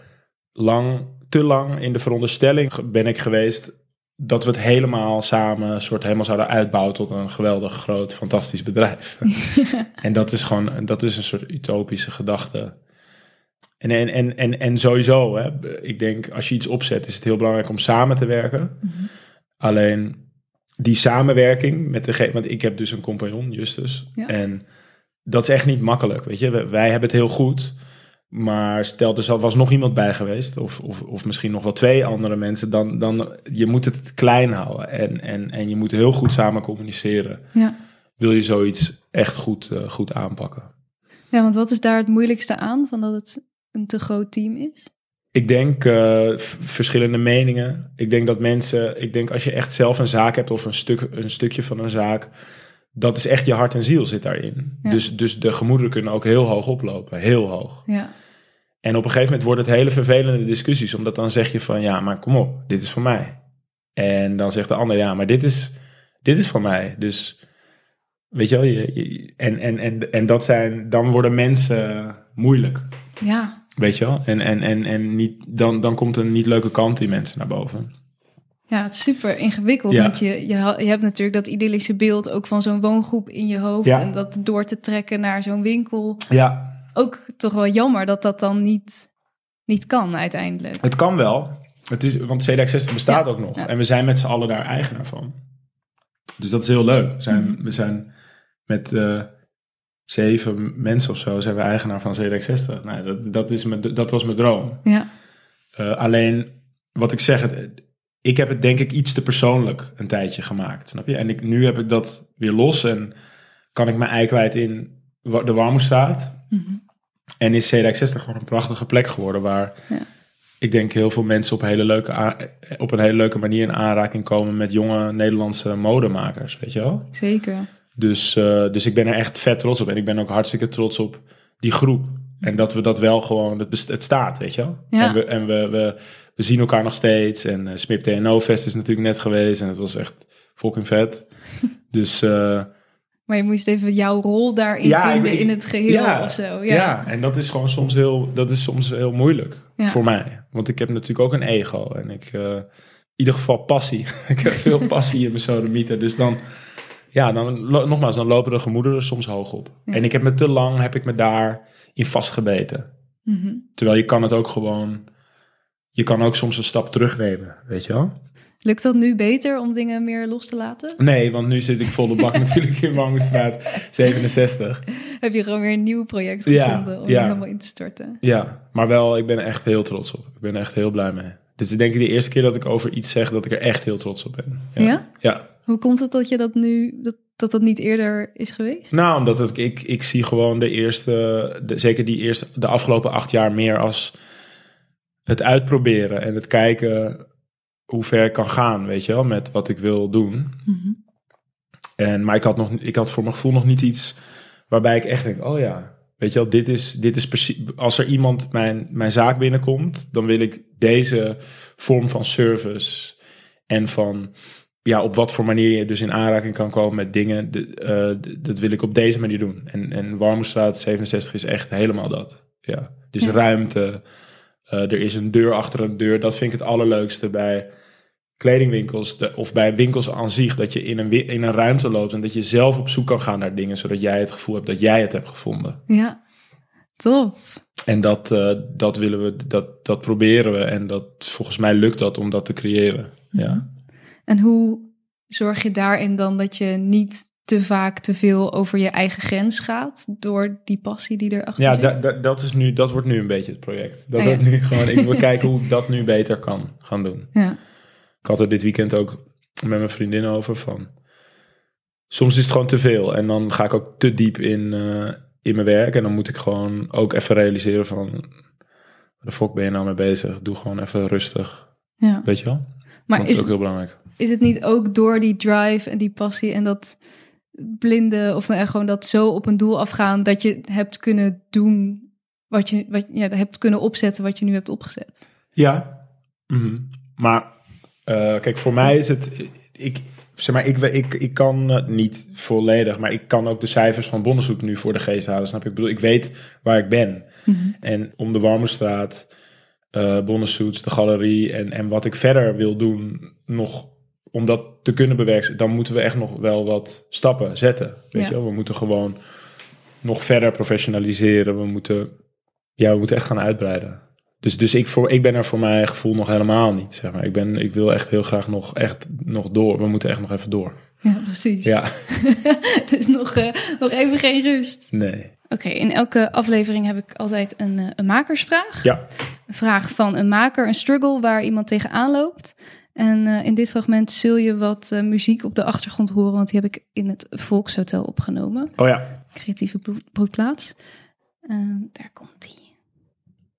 lang, te lang in de veronderstelling ben ik geweest dat we het helemaal samen, soort helemaal zouden uitbouwen tot een geweldig groot, fantastisch bedrijf. en dat is gewoon, dat is een soort utopische gedachte. En, en, en, en, en sowieso, hè, ik denk als je iets opzet, is het heel belangrijk om samen te werken. Alleen die samenwerking met degene, want ik heb dus een compagnon, Justus. Ja. En dat is echt niet makkelijk, weet je. Wij, wij hebben het heel goed. Maar stel, er zal- was nog iemand bij geweest, of, of, of misschien nog wel twee andere mensen, dan, dan je moet het klein houden. En, en, en je moet heel goed samen communiceren. Ja. Wil je zoiets echt goed, eh, goed aanpakken? ja, want wat is daar het moeilijkste aan van dat het een te groot team is? Ik denk eh, verschillende meningen. Ik denk dat mensen, ik denk als je echt zelf een zaak hebt of een, stuk, een stukje van een zaak, dat is echt je hart en ziel zit daarin. Ja. Dus, dus de gemoederen kunnen ook heel hoog oplopen, heel hoog. Ja. En op een gegeven moment worden het hele vervelende discussies, omdat dan zeg je van ja, maar kom op, dit is voor mij. En dan zegt de ander ja, maar dit is, dit is voor mij. Dus weet je wel, je, je- en, en, en, en dat zijn, dan worden mensen moeilijk. Ja. Weet je wel? En, en, en, en niet, dan, dan komt een niet leuke kant in mensen naar boven. Ja, het is super ingewikkeld. Ja. Want je, je, je hebt natuurlijk dat idyllische beeld ook van zo'n woongroep in je hoofd. Ja. En dat door te trekken naar zo'n winkel. Ja, Ook toch wel jammer dat dat dan niet, niet kan uiteindelijk. het kan wel. Het is, want CDX60 bestaat Ja, ook nog. En we zijn met z'n allen daar eigenaar van. Dus dat is heel leuk. We zijn, Mhm. we zijn met eh, zeven mensen of zo zijn we eigenaar van CDX60. Nou, dat, dat, is mijn, dat was mijn droom. Ja. Eh, alleen, wat ik zeg, het, ik heb het denk ik iets te persoonlijk een tijdje gemaakt, snap je? En ik, nu heb ik dat weer los en kan ik mijn ei kwijt in de Warmoestraat. Mhm. En is CDX60 gewoon een prachtige plek geworden waar Ja. ik denk heel veel mensen op, hele leuke op een hele leuke manier in aanraking komen met jonge Nederlandse modemakers, weet je wel? Zeker. Dus, eh, dus ik ben er echt vet trots op. En ik ben ook hartstikke trots op die groep. En dat we dat wel gewoon, het, best- het staat, weet je wel. Ja. En, we, en we, we, we zien elkaar nog steeds. En eh Smip TNO Fest is natuurlijk net geweest. En het was echt fucking vet. dus eh, Maar je moest even jouw rol daarin Ja, vinden ik- in het geheel ja, of zo. ja. Ja. en dat is gewoon soms heel, dat is soms heel moeilijk voor mij. Want ik heb natuurlijk ook een ego. En ik, in ieder geval passie. ik heb veel passie in mijn sodemieter. Dus dan, ja, dan, nogmaals, dan lopen de gemoederen soms hoog op. Ja. En ik heb me te lang, heb ik me daar in vastgebeten. Mhm. Terwijl je kan het ook gewoon, je kan ook soms een stap terugnemen, weet je wel? Lukt dat nu beter om dingen meer los te laten? Nee, want nu zit ik volle bak natuurlijk in Warmoestraat 67. Heb je gewoon weer een nieuw project Ja, gevonden om ja. je helemaal in te storten? Ja, maar wel, ik ben echt heel trots op. Ik ben echt heel blij mee. Dit is denk ik de eerste keer dat ik over iets zeg dat ik er echt heel trots op ben. Ja? Ja. Hoe komt het dat je dat nu, dat dat, dat niet eerder is geweest? Nou, omdat het, ik, ik zie gewoon de eerste, de, zeker die eerste, de afgelopen acht jaar meer als het uitproberen en het kijken hoe ver ik kan gaan, weet je wel, met wat ik wil doen. Mhm. En, maar ik had, nog, ik had voor mijn gevoel nog niet iets waarbij ik echt denk, oh ja, weet je wel, dit is, dit is precies, als er iemand mijn, mijn zaak binnenkomt, dan wil ik deze vorm van service en van, ja, op wat voor manier je dus in aanraking kan komen met dingen, de, eh, dat wil ik op deze manier doen. En, en Warmoestraat 67 is echt helemaal dat. Ja, dus Ja. ruimte, eh, er is een deur achter een deur, dat vind ik het allerleukste bij kledingwinkels de, of bij winkels aan zich, dat je in een, in een ruimte loopt en dat je zelf op zoek kan gaan naar dingen, zodat jij het gevoel hebt dat jij het hebt gevonden. Ja, tof. En dat, eh, dat willen we, dat, dat proberen we en dat, volgens mij lukt dat om dat te creëren. Ja. En hoe zorg je daarin dan dat je niet te vaak te veel over je eigen grens gaat door die passie die erachter Ja, zit? da- dat, is nu, dat wordt nu een beetje het project. Dat Ah, ja. wordt nu gewoon, ik wil kijken hoe ik dat nu beter kan gaan doen. Ja, Ik had er dit weekend ook met mijn vriendin over van. Soms is het gewoon te veel en dan ga ik ook te diep in, eh, in mijn werk. En dan moet ik gewoon ook even realiseren van. Waar de fok ben je nou mee bezig? Doe gewoon even rustig. ja. Weet je wel? Maar dat is, is ook heel belangrijk. Is het niet ook door die drive en die passie en dat blinde of nou, gewoon dat zo op een doel afgaan dat je hebt kunnen doen wat je wat, ja, hebt kunnen opzetten wat je nu hebt opgezet? Ja. Mhm. Maar eh, kijk, voor mij is het. Ik, zeg maar, ik, ik, ik kan het niet volledig, maar ik kan ook de cijfers van Bonneshoek nu voor de geest halen. Snap je? Ik bedoel, ik weet waar ik ben. En om de Warmoestraat, eh Bonnesoets, de galerie en, en wat ik verder wil doen, nog om dat te kunnen bewerkstelligen, dan moeten we echt nog wel wat stappen zetten. Weet Ja. je wel? We moeten gewoon nog verder professionaliseren. We moeten, ja, we moeten echt gaan uitbreiden. Dus, dus ik, voor, ik ben er voor mijn gevoel nog helemaal niet. Zeg maar. ik, ben, ik wil echt heel graag nog, echt nog door. We moeten echt nog even door. Ja, precies. Ja, dus nog, eh, nog even geen rust. nee. Oké, in elke aflevering heb ik altijd een, eh, een makersvraag. Ja, Een vraag van een maker, een struggle waar iemand tegenaan loopt. En eh, in dit fragment zul je wat eh, muziek op de achtergrond horen, want die heb ik in het Volkshotel opgenomen. oh ja. Creatieve bro- broedplaats. Eh, daar komt die.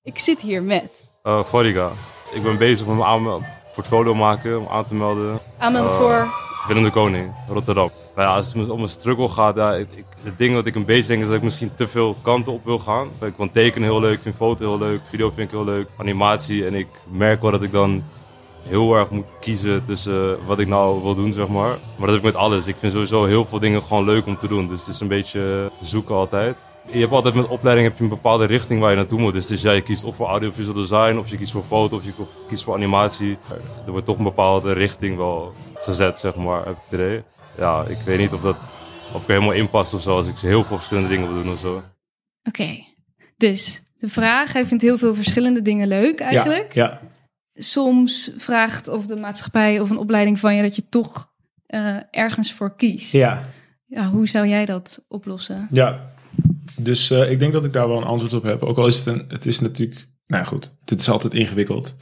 Ik zit hier met Uh, Fariga. Ik ben bezig met mijn portfolio maken, om aan te melden. aanmelden voor. Willem de Koning, Rotterdam. Nou ja, als het om een struggle gaat, ja, ik, ik- het ding wat ik een beetje denk is dat ik misschien te veel kanten op wil gaan. Ik vind tekenen heel leuk, ik vind foto heel leuk, video vind ik heel leuk, animatie. En ik merk wel dat ik dan heel erg moet kiezen tussen wat ik nou wil doen, zeg maar. Maar dat heb ik met alles. Ik vind sowieso heel veel dingen gewoon leuk om te doen. Dus het is een beetje zoeken altijd. Je hebt altijd met opleiding heb je een bepaalde richting waar je naartoe moet. Dus, dus ja, je kiest of voor audiovisual design, of je kiest voor foto, of je kiest voor animatie. Er wordt toch een bepaalde richting wel gezet, zeg maar, heb ik het idee. Ja, ik weet niet of dat of ik er helemaal in past of zo, als ik heel veel verschillende dingen wil doen of zo. Oké, dus de vraag, hij vindt heel veel verschillende dingen leuk eigenlijk. Ja, ja. Soms vraagt of de maatschappij of een opleiding van je dat je toch eh, ergens voor kiest. ja. Ja, hoe zou jij dat oplossen? Ja, dus eh, ik denk dat ik daar wel een antwoord op heb. Ook al is het een, het is natuurlijk, nou goed, dit is altijd ingewikkeld.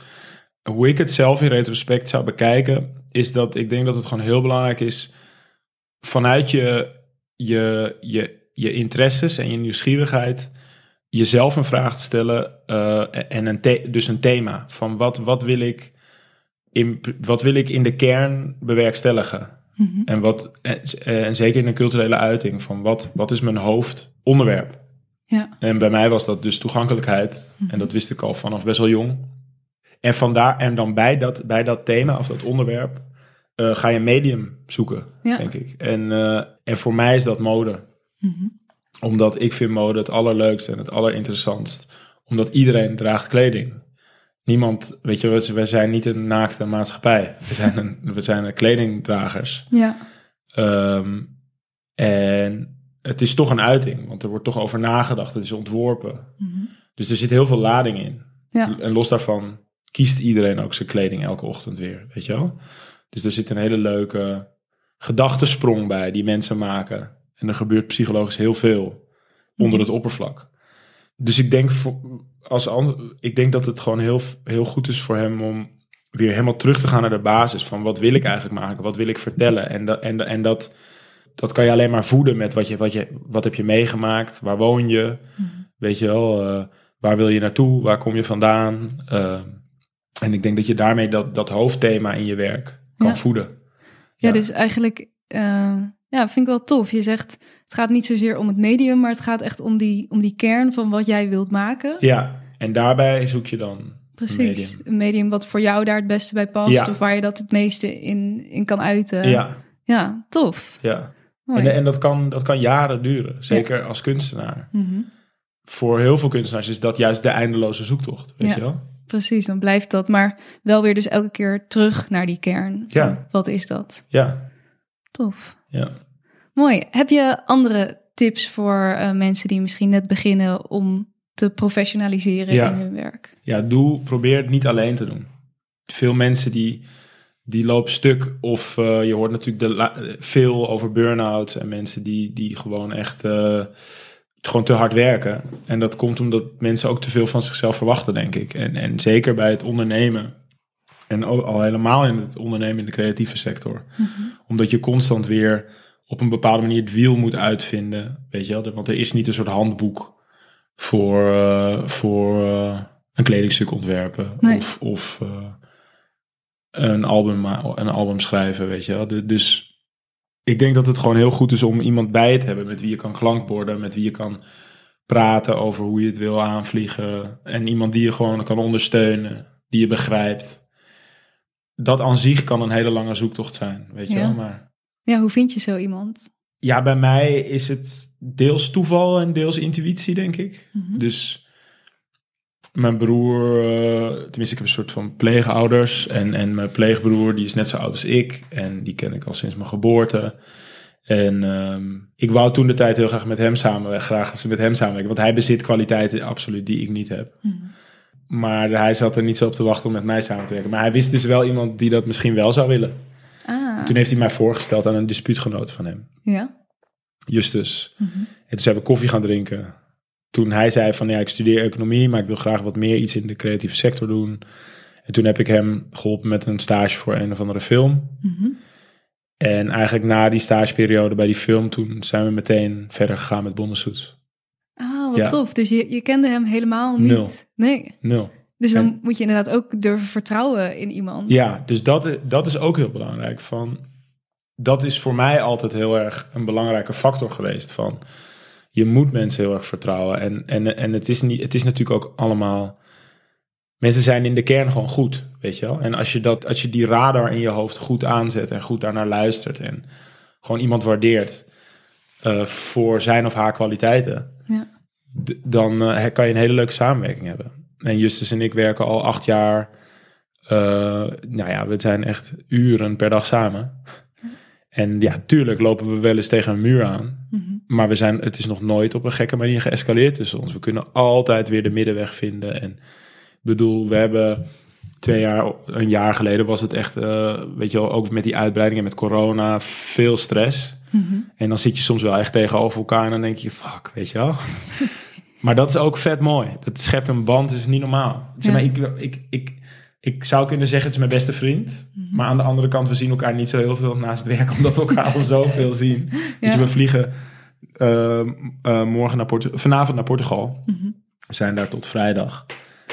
Hoe ik het zelf in retrospect zou bekijken, is dat ik denk dat het gewoon heel belangrijk is vanuit je, je, je, je interesses en je nieuwsgierigheid jezelf een vraag te stellen eh, en een dus een thema van wat, wat wil ik in, wat wil ik in de kern bewerkstelligen? Mhm. En, wat, en, en zeker in een culturele uiting, van wat, wat is mijn hoofdonderwerp? Ja, En bij mij was dat dus toegankelijkheid. En dat wist ik al vanaf best wel jong. En, vandaar, en dan bij dat, bij dat thema of dat onderwerp eh, ga je een medium zoeken, Ja. denk ik. En, eh, en voor mij is dat mode. Mhm. Omdat ik vind mode het allerleukste en het allerinteressantst. Omdat iedereen draagt kleding. Niemand, weet je, we- zijn niet een naakte maatschappij. We zijn, een, we zijn een kledingdragers. ja, Ehm, en het is toch een uiting, want er wordt toch over nagedacht. Het is ontworpen. Mhm. Dus er zit heel veel lading in. ja. En los daarvan kiest iedereen ook zijn kleding elke ochtend weer, weet je wel? Dus er zit een hele leuke gedachtesprong bij die mensen maken. En er gebeurt psychologisch heel veel onder het oppervlak. Dus ik denk, voor, als, ik denk dat het gewoon heel, heel goed is voor hem om weer helemaal terug te gaan naar de basis van wat wil ik eigenlijk maken, wat wil ik vertellen. En, dat, en, en dat, dat kan je alleen maar voeden met wat, je, wat, je, wat heb je meegemaakt, waar woon je, weet je wel, eh, waar wil je naartoe, waar kom je vandaan. Eh, en ik denk dat je daarmee dat, dat hoofdthema in je werk kan Ja. voeden. Ja, dus eigenlijk, eh, ja, vind ik wel tof. Je zegt, het gaat niet zozeer om het medium, maar het gaat echt om die, om die kern van wat jij wilt maken. Ja, en daarbij zoek je dan Precies. een medium. Een medium wat voor jou daar het beste bij past, Ja. of waar je dat het meeste in, in kan uiten. Ja, ja tof. ja. Mooi. En, en dat, kan, dat kan jaren duren, zeker als kunstenaar. Mhm. Voor heel veel kunstenaars is dat juist de eindeloze zoektocht, weet Ja. je wel? Precies, dan blijft dat, maar wel weer dus elke keer terug naar die kern. Ja. Wat is dat? Ja, Tof. ja. Mooi. Heb je andere tips voor eh, mensen die misschien net beginnen om te professionaliseren Ja. in hun werk? ja, doe, probeer het niet alleen te doen. Veel mensen die, die lopen stuk. Of eh, je hoort natuurlijk de, la- veel over burn-outs en mensen die, die gewoon echt eh, gewoon te hard werken. En dat komt omdat mensen ook te veel van zichzelf verwachten, denk ik. En, en zeker bij het ondernemen. En ook al helemaal in het ondernemen in de creatieve sector. Omdat je constant weer op een bepaalde manier het wiel moet uitvinden. Weet je wel? Want er is niet een soort handboek voor, eh, voor eh, een kledingstuk ontwerpen. Nee. Of, of eh, een, album, een album schrijven, weet je wel. Du- Dus ik denk dat het gewoon heel goed is om iemand bij te hebben met wie je kan klankborden, met wie je kan praten over hoe je het wil aanvliegen. En iemand die je gewoon kan ondersteunen, die je begrijpt. Dat aan zich kan een hele lange zoektocht zijn, weet je Ja. wel. Maar Ja, hoe vind je zo iemand? ja, bij mij is het deels toeval en deels intuïtie, denk ik. Mhm. Dus mijn broer, eh, tenminste ik heb een soort van pleegouders. En, en mijn pleegbroer die is net zo oud als ik. En die ken ik al sinds mijn geboorte. En ehm, ik wou toen de tijd heel graag met hem samen, graag met hem samenwerken. Want hij bezit kwaliteiten absoluut die ik niet heb. Maar hij zat er niet zo op te wachten om met mij samen te werken. Maar hij wist dus wel iemand die dat misschien wel zou willen. Ah, Toen heeft hij mij voorgesteld aan een dispuutgenoot van hem. ja. Justus. En toen zijn we koffie gaan drinken. Toen hij zei van ja, ik studeer economie, maar ik wil graag wat meer iets in de creatieve sector doen. En toen heb ik hem geholpen met een stage voor een of andere film. Mhm. En eigenlijk na die stageperiode bij die film, toen zijn we meteen verder gegaan met Bondensoets. Wat Ja. tof. Dus je, je kende hem helemaal niet. Nul. Nee. Nul. Dus dan En- moet je inderdaad ook durven vertrouwen in iemand. Ja, dus dat, dat is ook heel belangrijk. Van, dat is voor mij altijd heel erg een belangrijke factor geweest. Van, je moet mensen heel erg vertrouwen. En, en, en het, is niet, het is natuurlijk ook allemaal... Mensen zijn in de kern gewoon goed, weet je wel. En als je, dat, als je die radar in je hoofd goed aanzet en goed daarnaar luistert... en gewoon iemand waardeert eh, voor zijn of haar kwaliteiten... Ja. Dan eh, kan je een hele leuke samenwerking hebben. En Justus en ik werken al acht jaar. eh, nou ja, we zijn echt uren per dag samen. En ja, tuurlijk lopen we wel eens tegen een muur aan. Mhm. Maar we zijn, het is nog nooit op een gekke manier geëscaleerd tussen ons. We kunnen altijd weer de middenweg vinden. En ik bedoel, we hebben twee jaar, een jaar geleden was het echt, eh, weet je wel, ook met die uitbreiding en met corona, veel stress. En dan zit je soms wel echt tegenover elkaar en dan denk je, fuck, weet je wel. maar dat is ook vet mooi. Dat schept een band, dat is niet normaal. Zeg maar, Ja. ik, ik, ik, ik zou kunnen zeggen, het is mijn beste vriend. Maar aan de andere kant, we zien elkaar niet zo heel veel naast het werk, omdat we elkaar al zoveel zien. Je, we vliegen eh, eh, morgen naar vanavond naar Portugal. We zijn daar tot vrijdag.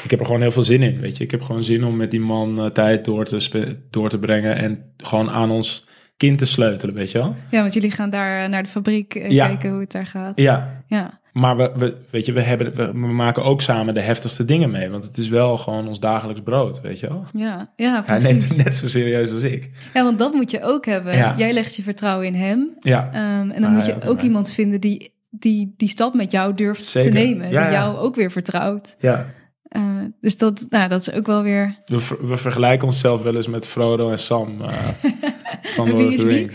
Ik heb er gewoon heel veel zin in, weet je. Ik heb gewoon zin om met die man eh, tijd door te, door te brengen en gewoon aan ons kind te sleutelen, weet je wel. Ja, want jullie gaan daar naar de fabriek Ja. kijken hoe het daar gaat. Ja, Ja. Maar we, we, weet je, we, hebben, we, maken ook samen de heftigste dingen mee. Want het is wel gewoon ons dagelijks brood, weet je wel. Ja, ja, Hij neemt precies. het net zo serieus als ik. Ja, want dat moet je ook hebben. Ja. Jij legt je vertrouwen in hem. Ja, Ehm, en dan Ah, moet je ook iemand vinden die, die die stap met jou durft Zeker. te nemen. Ja, die jou ook weer vertrouwt. ja. Eh, dus dat, nou, dat is ook wel weer... We, ver- we vergelijken onszelf wel eens met Frodo en Sam eh, van Wie Lord of is wie?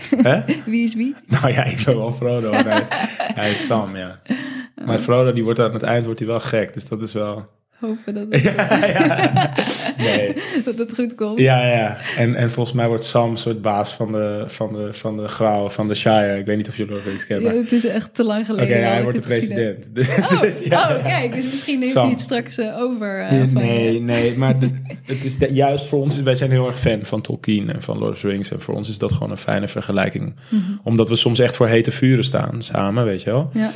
Wie is wie? Nou ja, ik ben wel Frodo. en Hij is, hij is Sam, ja. Maar Frodo, die wordt aan het eind wordt hij wel gek. Dus dat is wel... Hopen dat het, Ja, ja. Nee. dat het goed komt. Ja, ja. En, en volgens mij wordt Sam een soort baas van de, van de, van de grauw, van de Shire. Ik weet niet of jullie Lord of the Rings kennen. Ja, het is echt te lang Oké, geleden. dat hij wordt de president. Oh, Dus ja, oh ja. kijk, dus misschien neemt Sam. hij het straks eh, over. eh, Nee, van je. nee, maar de- het is de- juist voor ons, wij zijn heel erg fan van Tolkien en van Lord of the Rings. En voor ons is dat gewoon een fijne vergelijking. Mhm. Omdat we soms echt voor hete vuren staan samen, weet je wel. Ja.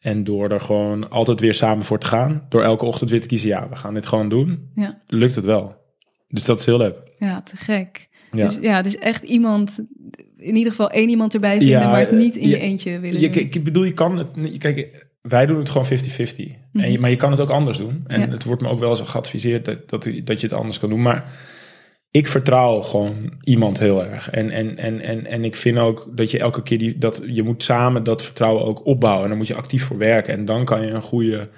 En door er gewoon altijd weer samen voor te gaan, door elke ochtend weer te kiezen, ja, we gaan dit gewoon doen, Ja. lukt het wel. Dus dat is heel leuk. ja, te gek. Ja. Dus ja, dus echt iemand, in ieder geval één iemand erbij vinden, Ja, maar het niet in je eentje willen Je, doen. ik bedoel, je kan het, kijk, wij doen het gewoon 50-50. En je, maar je kan het ook anders doen. En. Ja. het wordt me ook wel eens geadviseerd dat, dat, dat je het anders kan doen. Maar ik vertrouw gewoon iemand heel erg. En, en, en, en, en ik vind ook dat je elke keer die, dat je moet samen dat vertrouwen ook opbouwen. En dan moet je actief voor werken. En dan kan je een goede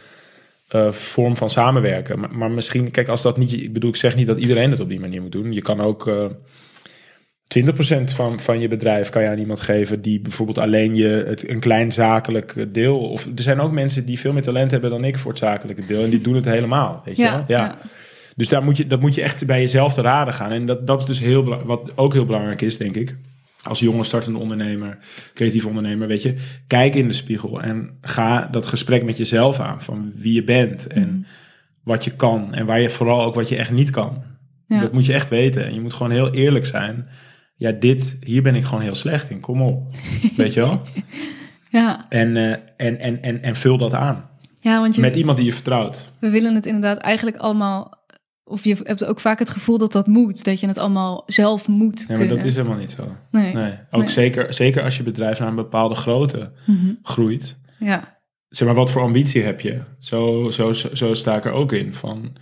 eh, vorm van samenwerken. Maar, maar misschien, kijk, als dat niet, ik bedoel, ik zeg niet dat iedereen het op die manier moet doen. Je kan ook. eh 20% van, van je bedrijf kan je aan iemand geven die bijvoorbeeld alleen je het, een klein zakelijk deel. Of er zijn ook mensen die veel meer talent hebben dan ik voor het zakelijke deel. En die doen het helemaal. Weet je Ja, wel? ja. Dus daar moet je, dat moet je echt bij jezelf te raden gaan. En dat, dat is dus heel wat ook heel belangrijk is, denk ik. Als jonge startende ondernemer, creatief ondernemer, weet je, kijk in de spiegel en ga dat gesprek met jezelf aan van wie je bent en Mhm. wat je kan en waar je vooral ook wat je echt niet kan. Ja. Dat moet je echt weten. En je moet gewoon heel eerlijk zijn. Ja, dit, hier ben ik gewoon heel slecht in. Kom op. Weet je wel? Ja. En, eh, en, en, en, en vul dat aan. ja, want je, Met iemand die je vertrouwt. we willen het inderdaad eigenlijk allemaal... Of je hebt ook vaak het gevoel dat dat moet. Dat je het allemaal zelf moet Nee, maar kunnen. dat is helemaal niet zo. Nee. Nee. Ook Nee. Zeker, zeker als je bedrijf naar een bepaalde grootte Mhm. groeit. Ja. Zeg maar, wat voor ambitie heb je? Zo, zo, zo, zo sta ik er ook in. Van,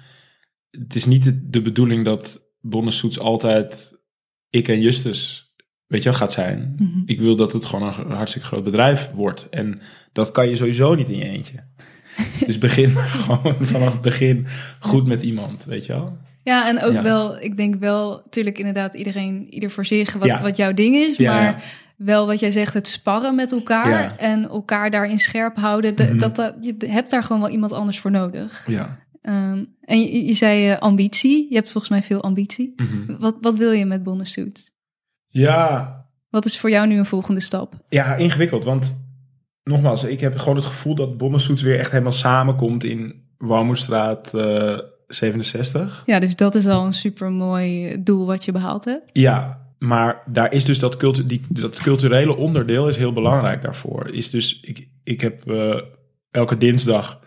het is niet de, de bedoeling dat Bonnesoets altijd ik en Justus, weet je wel, gaat zijn. Mhm. Ik wil dat het gewoon een hartstikke groot bedrijf wordt. En dat kan je sowieso niet in je eentje. Dus begin gewoon vanaf het begin goed met iemand, weet je wel? Ja, en ook Ja. wel, ik denk wel, natuurlijk inderdaad, iedereen, ieder voor zich, wat, Ja. wat jouw ding is. Ja, maar wel wat jij zegt, het sparren met elkaar en elkaar daarin scherp houden. de- Mhm. dat, dat, je hebt daar gewoon wel iemand anders voor nodig. Ja. Ehm, en je, je zei eh, ambitie. Je hebt volgens mij veel ambitie. Mhm. Wat, wat wil je met Bonus Suits? Ja, Wat is voor jou nu een volgende stap? ja, ingewikkeld. Want nogmaals, ik heb gewoon het gevoel dat Bonnensoets weer echt helemaal samenkomt in Warmoestraat eh 67. Ja, dus dat is al een super mooi doel wat je behaald hebt. Ja, maar daar is dus dat, cultu die, dat culturele onderdeel is heel belangrijk daarvoor. Is dus, ik, ik heb eh, elke dinsdag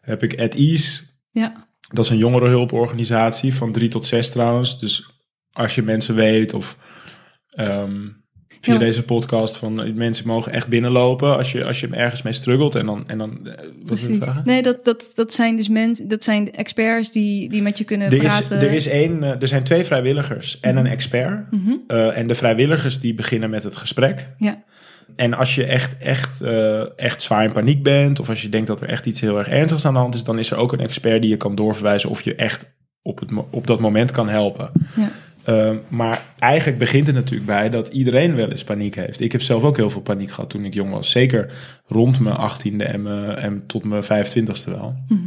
heb ik At Ease. Ja, Dat is een jongerenhulporganisatie van drie tot zes trouwens. Dus als je mensen weet of ehm, via Ja. deze podcast van eh, mensen mogen echt binnenlopen als je, als je ergens mee struggelt. En dan, en dan eh, wat? Nee, dat, dat, dat zijn dus mensen, dat zijn experts die, die met je kunnen Er, is, praten. er, is één, eh, er zijn twee vrijwilligers en een expert. Mhm. En de vrijwilligers die beginnen met het gesprek. Ja. En als je echt, echt, echt zwaar in paniek bent, of als je denkt dat er echt iets heel erg ernstigs aan de hand is, dan is er ook een expert die je kan doorverwijzen of je echt op, het, op dat moment kan helpen. Ja. Eh, maar eigenlijk begint het natuurlijk bij dat iedereen wel eens paniek heeft. Ik heb zelf ook heel veel paniek gehad toen ik jong was. Zeker rond mijn achttiende en, mijn- en tot mijn 25ste wel. Mhm.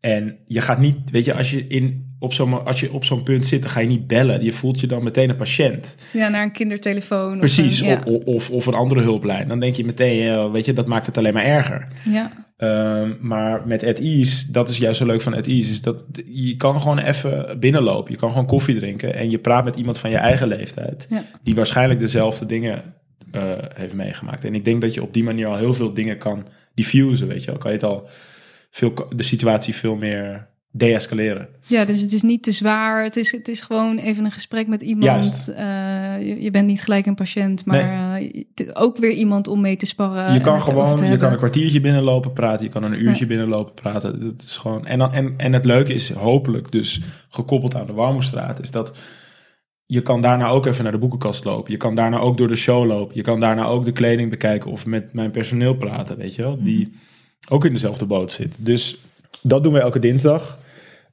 En je gaat niet, weet je, als je, in, op zo'n, als je op zo'n punt zit, dan ga je niet bellen. Je voelt je dan meteen een patiënt. Ja, naar een kindertelefoon. Precies, Of, een- ja. of, of, of een andere hulplijn. Dan denk je meteen, weet je, dat maakt het alleen maar erger. ja. Ehm, maar met At Ease, dat is juist zo leuk van At Ease, is dat je kan gewoon even binnenlopen. Je kan gewoon koffie drinken en je praat met iemand van je eigen leeftijd. Ja. Die waarschijnlijk dezelfde dingen eh, heeft meegemaakt. En ik denk dat je op die manier al heel veel dingen kan diffusen, weet je wel. Kan je het al veel, de situatie veel meer deescaleren. Ja, dus het is niet te zwaar. Het is, het is gewoon even een gesprek met iemand. Eh, je, je bent niet gelijk een patiënt, maar eh, ook weer iemand om mee te sparren. je kan gewoon, je kan een kwartiertje binnenlopen praten, je kan een uurtje binnenlopen praten. Dat is gewoon, en, dan, en, en het leuke is hopelijk dus gekoppeld aan de Warmoestraat, is dat je kan daarna ook even naar de boekenkast lopen. Je kan daarna ook door de show lopen. Je kan daarna ook de kleding bekijken of met mijn personeel praten, weet je wel. Die ook in dezelfde boot zit. Dus dat doen we elke dinsdag.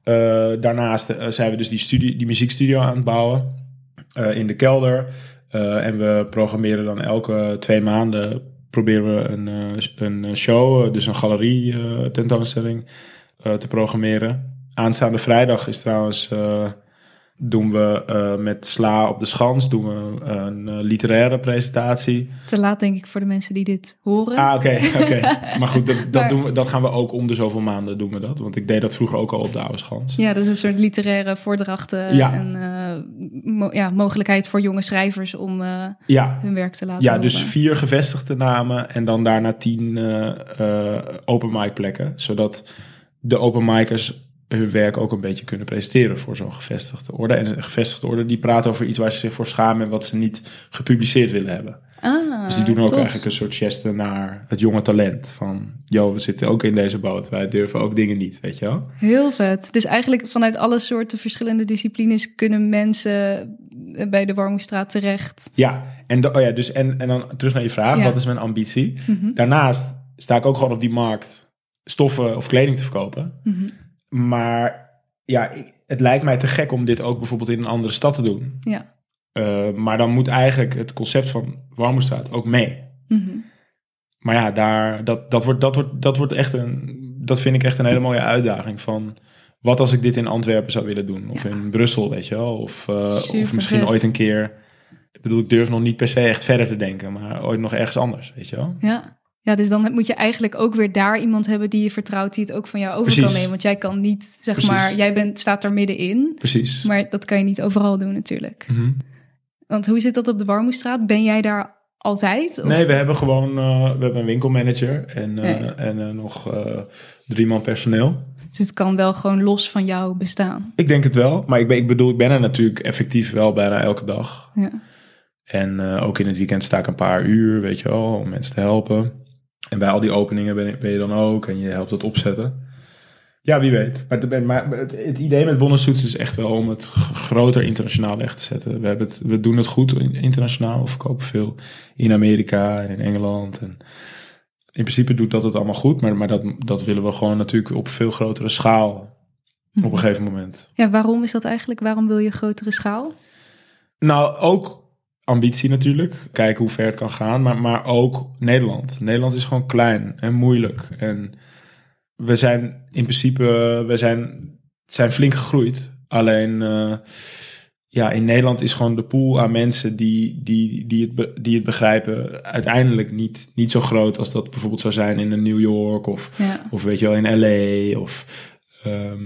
Eh, daarnaast eh, zijn we dus die, studie, die muziekstudio aan het bouwen eh, in de kelder. En we programmeren dan elke twee maanden proberen we een, een show, dus een galerie tentoonstelling te programmeren. Aanstaande vrijdag is trouwens doen we eh, met Sla op de Schans doen we een eh, literaire presentatie. Te laat denk ik voor de mensen die dit horen. Ah, oké, oké. Maar goed, dat, dat, Maar- doen we, dat gaan we ook om de zoveel maanden doen we dat. Want ik deed dat vroeger ook al op de Oude Schans. Ja, dat is een soort literaire voordrachten Ja. en eh, mo- ja, mogelijkheid voor jonge schrijvers om Ja, hun werk te laten ja horen. dus vier gevestigde namen en dan daarna tien open mic plekken. Zodat de open micers hun werk ook een beetje kunnen presenteren voor zo'n gevestigde orde. En een gevestigde orde die praat over iets waar ze zich voor schamen en wat ze niet gepubliceerd willen hebben. Ah, Dus die doen ook tof. eigenlijk een soort geste naar het jonge talent. Van, yo, we zitten ook in deze boot. Wij durven ook dingen niet, weet je wel? Heel vet. Dus eigenlijk vanuit alle soorten verschillende disciplines kunnen mensen bij de Warmoestraat terecht. Ja, en, de- oh ja, dus en, en dan terug naar je vraag. Ja. Wat is mijn ambitie? Mhm. Daarnaast sta ik ook gewoon op die markt stoffen of kleding te verkopen. Mhm. Maar ja, ik- het lijkt mij te gek om dit ook bijvoorbeeld in een andere stad te doen. Ja. Eh, maar dan moet eigenlijk het concept van Warmoestraat ook mee. Mhm. Maar ja, daar, dat, dat, wordt, dat, wordt, dat wordt echt een. Dat vind ik echt een hele mooie uitdaging. Van wat als ik dit in Antwerpen zou willen doen? Of in Brussel, weet je wel? Of, eh, of misschien ooit een keer. Ik bedoel, ik durf nog niet per se echt verder te denken, maar ooit nog ergens anders, weet je wel? Ja. Ja, dus dan moet je eigenlijk ook weer daar iemand hebben die je vertrouwt, die het ook van jou over Precies. kan nemen. Want jij kan niet, zeg Precies. maar, jij bent, staat er middenin. Precies. Maar dat kan je niet overal doen natuurlijk. Mhm. Want hoe zit dat op de Warmoestraat? Ben jij daar altijd? Of? Nee, we hebben gewoon uh, we hebben een winkelmanager en, uh, Nee. en uh, nog drie man personeel. Dus het kan wel gewoon los van jou bestaan. Ik denk het wel, maar ik, ben, ik bedoel, ik ben er natuurlijk effectief wel bijna elke dag. Ja. En ook in het weekend sta ik een paar uur, weet je wel, om mensen te helpen. En bij al die openingen ben, ben je dan ook en je helpt het opzetten. Ja, wie weet. Maar, het, maar het, het, idee met Bonnensoets is echt wel om het groter internationaal weg te zetten. We, hebben het, we doen het goed internationaal. We verkopen veel in Amerika en in Engeland. En, in principe doet dat het allemaal goed, maar, maar dat, dat willen we gewoon natuurlijk op veel grotere schaal op een gegeven moment. Ja, waarom is dat eigenlijk? Waarom wil je grotere schaal? Nou, ook ambitie natuurlijk. Kijken hoe ver het kan gaan. Maar, maar ook Nederland. Nederland is gewoon klein en moeilijk. En we zijn in principe we zijn, zijn flink gegroeid. Alleen eh, ja, in Nederland is gewoon de pool aan mensen die, die, die, het, be- die het begrijpen uiteindelijk niet, niet zo groot als dat bijvoorbeeld zou zijn in New York of, Ja. of weet je wel, in LA of ehm,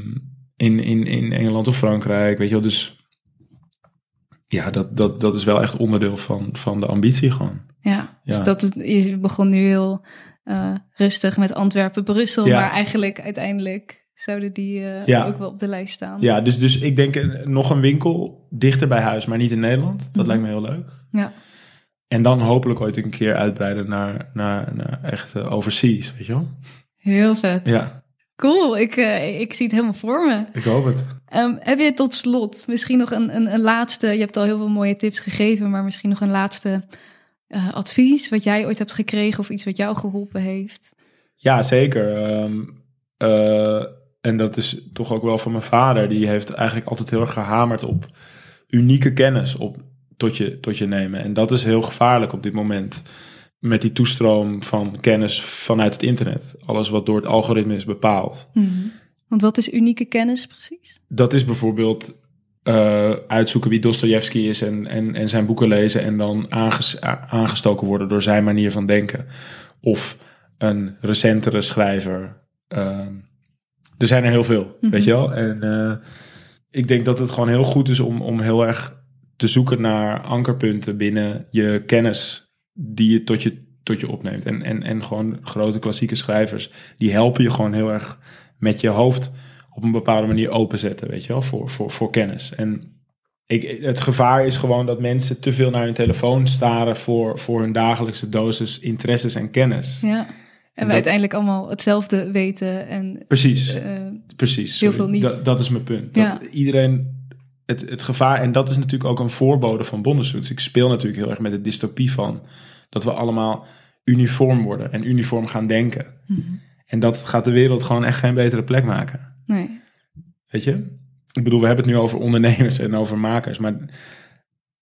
in, in, in Engeland of Frankrijk. Weet je wel, dus ja, dat, dat, dat is wel echt onderdeel van, van de ambitie gewoon. Ja, Ja. dus dat het, je begon nu heel eh, rustig met Antwerpen, Brussel, Ja. maar eigenlijk uiteindelijk zouden die eh, Ja. ook wel op de lijst staan. Ja, dus, dus ik denk eh, nog een winkel dichter bij huis, maar niet in Nederland. Dat Mhm. lijkt me heel leuk. Ja. En dan hopelijk ooit een keer uitbreiden naar, naar, naar echt overseas, weet je wel? Heel vet. Ja, Cool, ik, eh, ik zie het helemaal voor me. ik hoop het. Ehm, heb je tot slot misschien nog een, een, een laatste, je hebt al heel veel mooie tips gegeven, maar misschien nog een laatste eh, advies wat jij ooit hebt gekregen of iets wat jou geholpen heeft? Ja, zeker. Ehm, eh, en dat is toch ook wel van mijn vader. Die heeft eigenlijk altijd heel erg gehamerd op unieke kennis op, tot, je, tot je nemen. En dat is heel gevaarlijk op dit moment. Met die toestroom van kennis vanuit het internet. Alles wat door het algoritme is bepaald. Want wat is unieke kennis precies? Dat is bijvoorbeeld eh, uitzoeken wie Dostoevsky is en, en, en zijn boeken lezen en dan aanges- aangestoken worden door zijn manier van denken. Of een recentere schrijver. Ehm, er zijn er heel veel, weet je wel. En eh, ik denk dat het gewoon heel goed is om, om heel erg te zoeken naar ankerpunten binnen je kennis die je tot je, tot je opneemt. En, en, en gewoon grote klassieke schrijvers, die helpen je gewoon heel erg met je hoofd op een bepaalde manier openzetten, weet je wel, voor, voor, voor kennis. En ik, het gevaar is gewoon dat mensen te veel naar hun telefoon staren voor, voor hun dagelijkse dosis interesses en kennis. Ja. En, we dat- uiteindelijk allemaal hetzelfde weten en Precies. eh, Precies. Heel sorry. veel niet. Dat, dat is mijn punt. Ja. Dat iedereen het, het gevaar, en dat is natuurlijk ook een voorbode van Bonnensuits. Ik speel natuurlijk heel erg met de dystopie van dat we allemaal uniform worden en uniform gaan denken. Mhm. En dat gaat de wereld gewoon echt geen betere plek maken. nee. Weet je? Ik bedoel, we hebben het nu over ondernemers en over makers, maar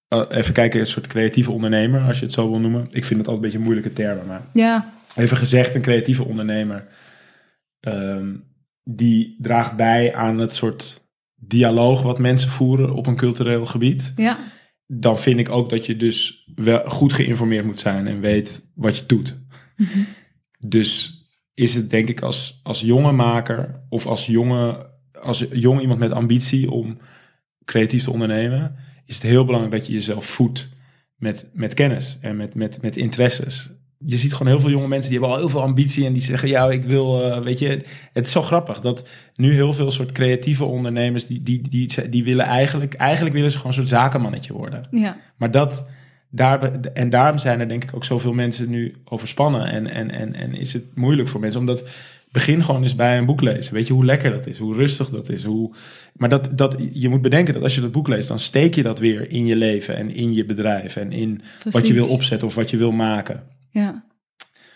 eh, even kijken, een soort creatieve ondernemer, als je het zo wil noemen. Ik vind het altijd een beetje een moeilijke termen, maar Ja, even gezegd, een creatieve ondernemer. ehm, die draagt bij aan het soort dialoog wat mensen voeren op een cultureel gebied. ja, Dan vind ik ook dat je dus wel goed geïnformeerd moet zijn en weet wat je doet. Dus is het denk ik als, als jonge maker of als jonge, als jong iemand met ambitie om creatief te ondernemen, is het heel belangrijk dat je jezelf voedt met, met kennis en met, met, met interesses. Je ziet gewoon heel veel jonge mensen die hebben al heel veel ambitie en die zeggen, ja, ik wil, eh, weet je, het is zo grappig dat nu heel veel soort creatieve ondernemers, die, die, die, die willen eigenlijk, eigenlijk willen ze gewoon een soort zakenmannetje worden. ja, Maar dat, daar, en daarom zijn er denk ik ook zoveel mensen nu overspannen. En, en, en, en is het moeilijk voor mensen. Omdat begin gewoon eens bij een boek lezen. Weet je hoe lekker dat is, hoe rustig dat is. Hoe, maar dat, dat, je moet bedenken dat als je dat boek leest, dan steek je dat weer in je leven en in je bedrijf. En in wat je wil opzetten of wat je wil maken. Ja.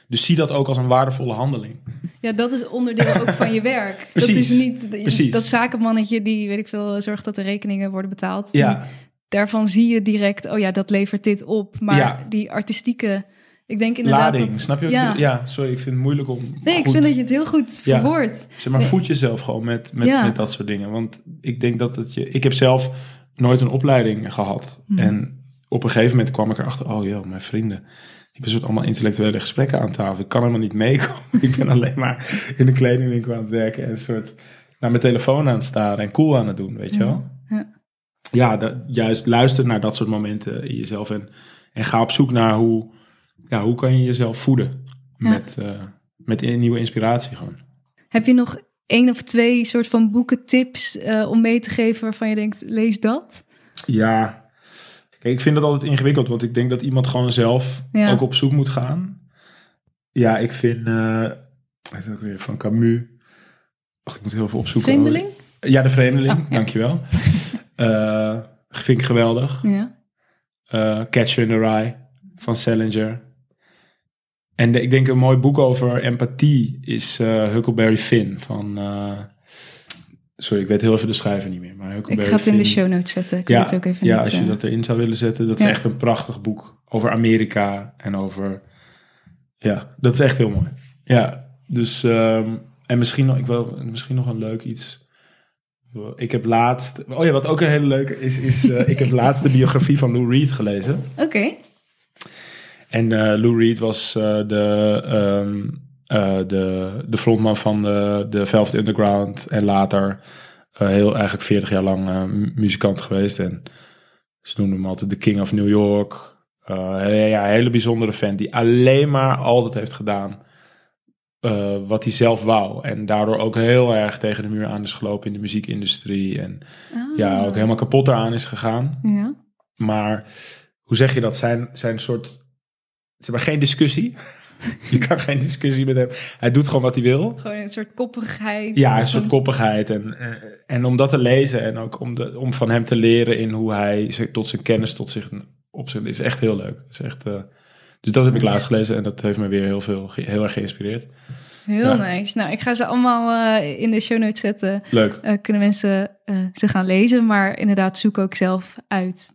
Dus zie dat ook als een waardevolle handeling. Ja, dat is onderdeel ook van je werk. Precies, Dat is niet precies. dat zakenmannetje die, weet ik veel, zorgt dat de rekeningen worden betaald. Die- Ja, daarvan zie je direct, oh ja, dat levert dit op. Maar Ja. die artistieke, ik denk inderdaad lading. dat... Snap je? Ja. ja, sorry, ik vind het moeilijk om. Nee, ik vind dat je het heel goed verwoordt. Zeg maar, Nee. voed jezelf gewoon met, met, met dat soort dingen. Want ik denk dat het je. Ik heb zelf nooit een opleiding gehad. Mhm. En op een gegeven moment kwam ik erachter: oh joh, mijn vrienden. Die hebben soort allemaal intellectuele gesprekken aan tafel. Ik kan helemaal niet meekomen. ik ben alleen maar in een kledingwinkel aan het werken en een soort naar mijn telefoon aan het staren en cool aan het doen, weet je wel? Ja. Ja, dat, juist luister naar dat soort momenten in jezelf en, en ga op zoek naar hoe, ja, hoe kan je jezelf voeden Ja. met, eh, met een nieuwe inspiratie gewoon. Heb je nog één of twee soort van boekentips eh om mee te geven waarvan je denkt, lees dat? Ja, ik vind dat altijd ingewikkeld, want ik denk dat iemand gewoon zelf Ja. ook op zoek moet gaan. Ja, ik vind, is het ook weer van Camus. Ach, ik moet heel veel opzoeken. Vreemdeling? Ja, de Vreemdeling, Oh, ja. dankjewel. Eh vind ik geweldig. Ja. Eh Catcher in the Rye van Salinger. En de- ik denk een mooi boek over empathie is Huckleberry Finn van... sorry, ik weet heel even de schrijver niet meer. Maar Ik ga het in de show notes zetten. Ik ja, het ook even ja niet. als je eh, dat erin zou willen zetten. Dat Ja. is echt een prachtig boek over Amerika en over... Ja, dat is echt heel mooi. Ja, dus... ehm, en misschien nog, ik wil, misschien nog een leuk iets... Ik heb laatst... Oh ja, wat ook een hele leuke is... is eh, ik heb laatst de biografie van Lou Reed gelezen. Oké. En eh, Lou Reed was de, ehm, eh, de, de frontman van de, de Velvet Underground. En later eh, heel eigenlijk 40 jaar lang eh, mu- muzikant geweest. En ze noemden hem altijd de King of New York. Ja, een hele bijzondere fan die alleen maar altijd heeft gedaan wat hij zelf wou. En daardoor ook heel erg tegen de muur aan is gelopen in de muziekindustrie. En Ah. ja, ook helemaal kapot eraan is gegaan. Ja. Maar hoe zeg je dat? Zijn, zijn soort. Zeg maar geen discussie. je kan geen discussie met hem. Hij doet gewoon wat hij wil. Gewoon een soort koppigheid. Ja, een soort koppigheid. En, eh, en om dat te lezen en ook om, de, om van hem te leren in hoe hij tot zijn kennis, tot zich op zijn. is echt heel leuk. Is echt, eh, dus dat heb ik laatst gelezen en dat heeft me weer heel, veel, heel erg geïnspireerd. Heel Ja. nice. Nou, ik ga ze allemaal eh, in de show notes zetten. Leuk. Kunnen mensen ze gaan lezen. Maar inderdaad, zoek ook zelf uit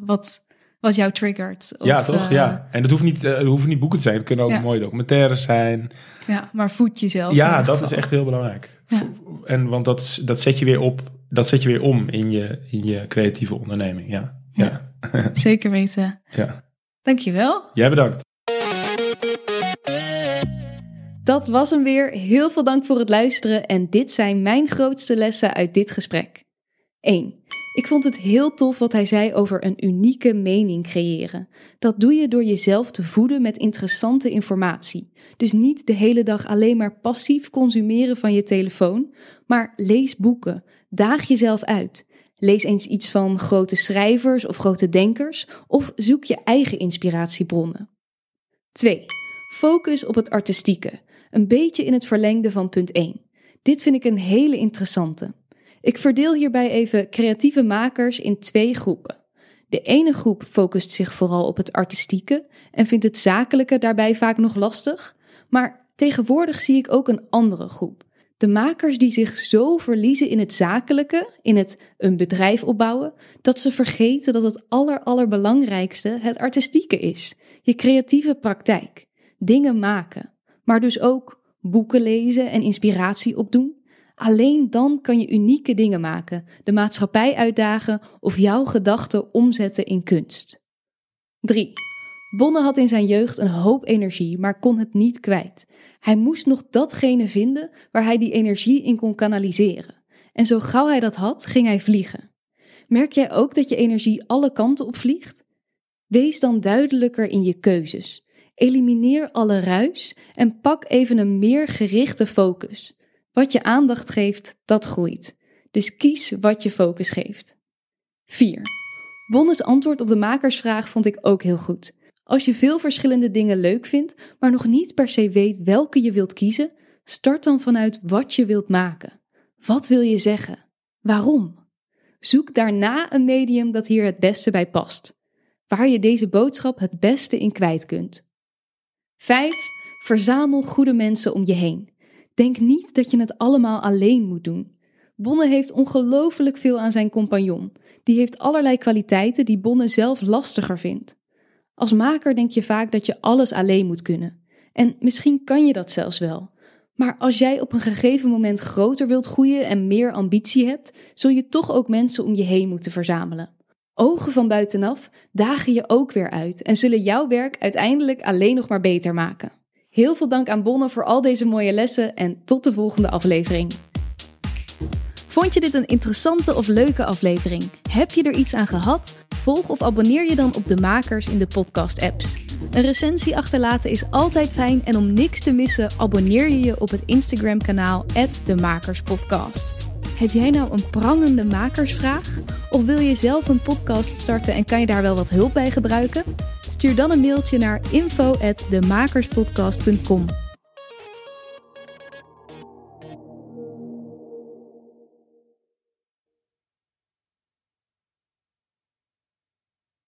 wat, wat jou triggert. Of, ja, toch? eh, ja. En dat hoeft niet, dat hoeven niet boeken te zijn. Het kunnen ook Ja. mooie documentaires zijn. ja, maar voed jezelf. Ja, dat geval. is echt heel belangrijk. Ja. En want dat, dat zet je weer op, dat zet je weer om in je, in je creatieve onderneming. Ja. Ja. Zeker weten. ja. Dankjewel. Jij bedankt. Dat was hem weer. Heel veel dank voor het luisteren. En dit zijn mijn grootste lessen uit dit gesprek. 1. Ik vond het heel tof wat hij zei over een unieke mening creëren. Dat doe je door jezelf te voeden met interessante informatie. Dus niet de hele dag alleen maar passief consumeren van je telefoon, maar lees boeken. Daag jezelf uit. Lees eens iets van grote schrijvers of grote denkers, of zoek je eigen inspiratiebronnen. 2. Focus op het artistieke. Een beetje in het verlengde van punt 1. Dit vind ik een hele interessante. Ik verdeel hierbij even creatieve makers in twee groepen. De ene groep focust zich vooral op het artistieke en vindt het zakelijke daarbij vaak nog lastig. Maar tegenwoordig zie ik ook een andere groep. De makers die zich zo verliezen in het zakelijke, in het een bedrijf opbouwen, dat ze vergeten dat het aller allerbelangrijkste het artistieke is. Je creatieve praktijk. Dingen maken. Maar dus ook boeken lezen en inspiratie opdoen. Alleen dan kan je unieke dingen maken, de maatschappij uitdagen of jouw gedachten omzetten in kunst. 3. Bonne had in zijn jeugd een hoop energie, maar kon het niet kwijt. Hij moest nog datgene vinden waar hij die energie in kon kanaliseren. En zo gauw hij dat had, ging hij vliegen. Merk jij ook dat je energie alle kanten op vliegt? Wees dan duidelijker in je keuzes. Elimineer alle ruis en pak even een meer gerichte focus. Wat je aandacht geeft, dat groeit. Dus kies wat je focus geeft. 4. Bonnes antwoord op de makersvraag vond ik ook heel goed. Als je veel verschillende dingen leuk vindt, maar nog niet per se weet welke je wilt kiezen, start dan vanuit wat je wilt maken. Wat wil je zeggen? Waarom? Zoek daarna een medium dat hier het beste bij past, waar je deze boodschap het beste in kwijt kunt. 5. Verzamel goede mensen om je heen. Denk niet dat je het allemaal alleen moet doen. Bonne heeft ongelooflijk veel aan zijn compagnon. Die heeft allerlei kwaliteiten die Bonne zelf lastiger vindt. Als maker denk je vaak dat je alles alleen moet kunnen. En misschien kan je dat zelfs wel. Maar als jij op een gegeven moment groter wilt groeien en meer ambitie hebt, zul je toch ook mensen om je heen moeten verzamelen. Ogen van buitenaf dagen je ook weer uit en zullen jouw werk uiteindelijk alleen nog maar beter maken. Heel veel dank aan Bonne voor al deze mooie lessen en tot de volgende aflevering. Vond je dit een interessante of leuke aflevering? Heb je er iets aan gehad? Volg of abonneer je dan op de makers in de podcast-apps. Een recensie achterlaten is altijd fijn en om niks te missen, abonneer je je op het Instagram-kanaal @demakerspodcast. Heb jij nou een prangende makersvraag? Of wil je zelf een podcast starten en kan je daar wel wat hulp bij gebruiken? Stuur dan een mailtje naar info@demakerspodcast.com.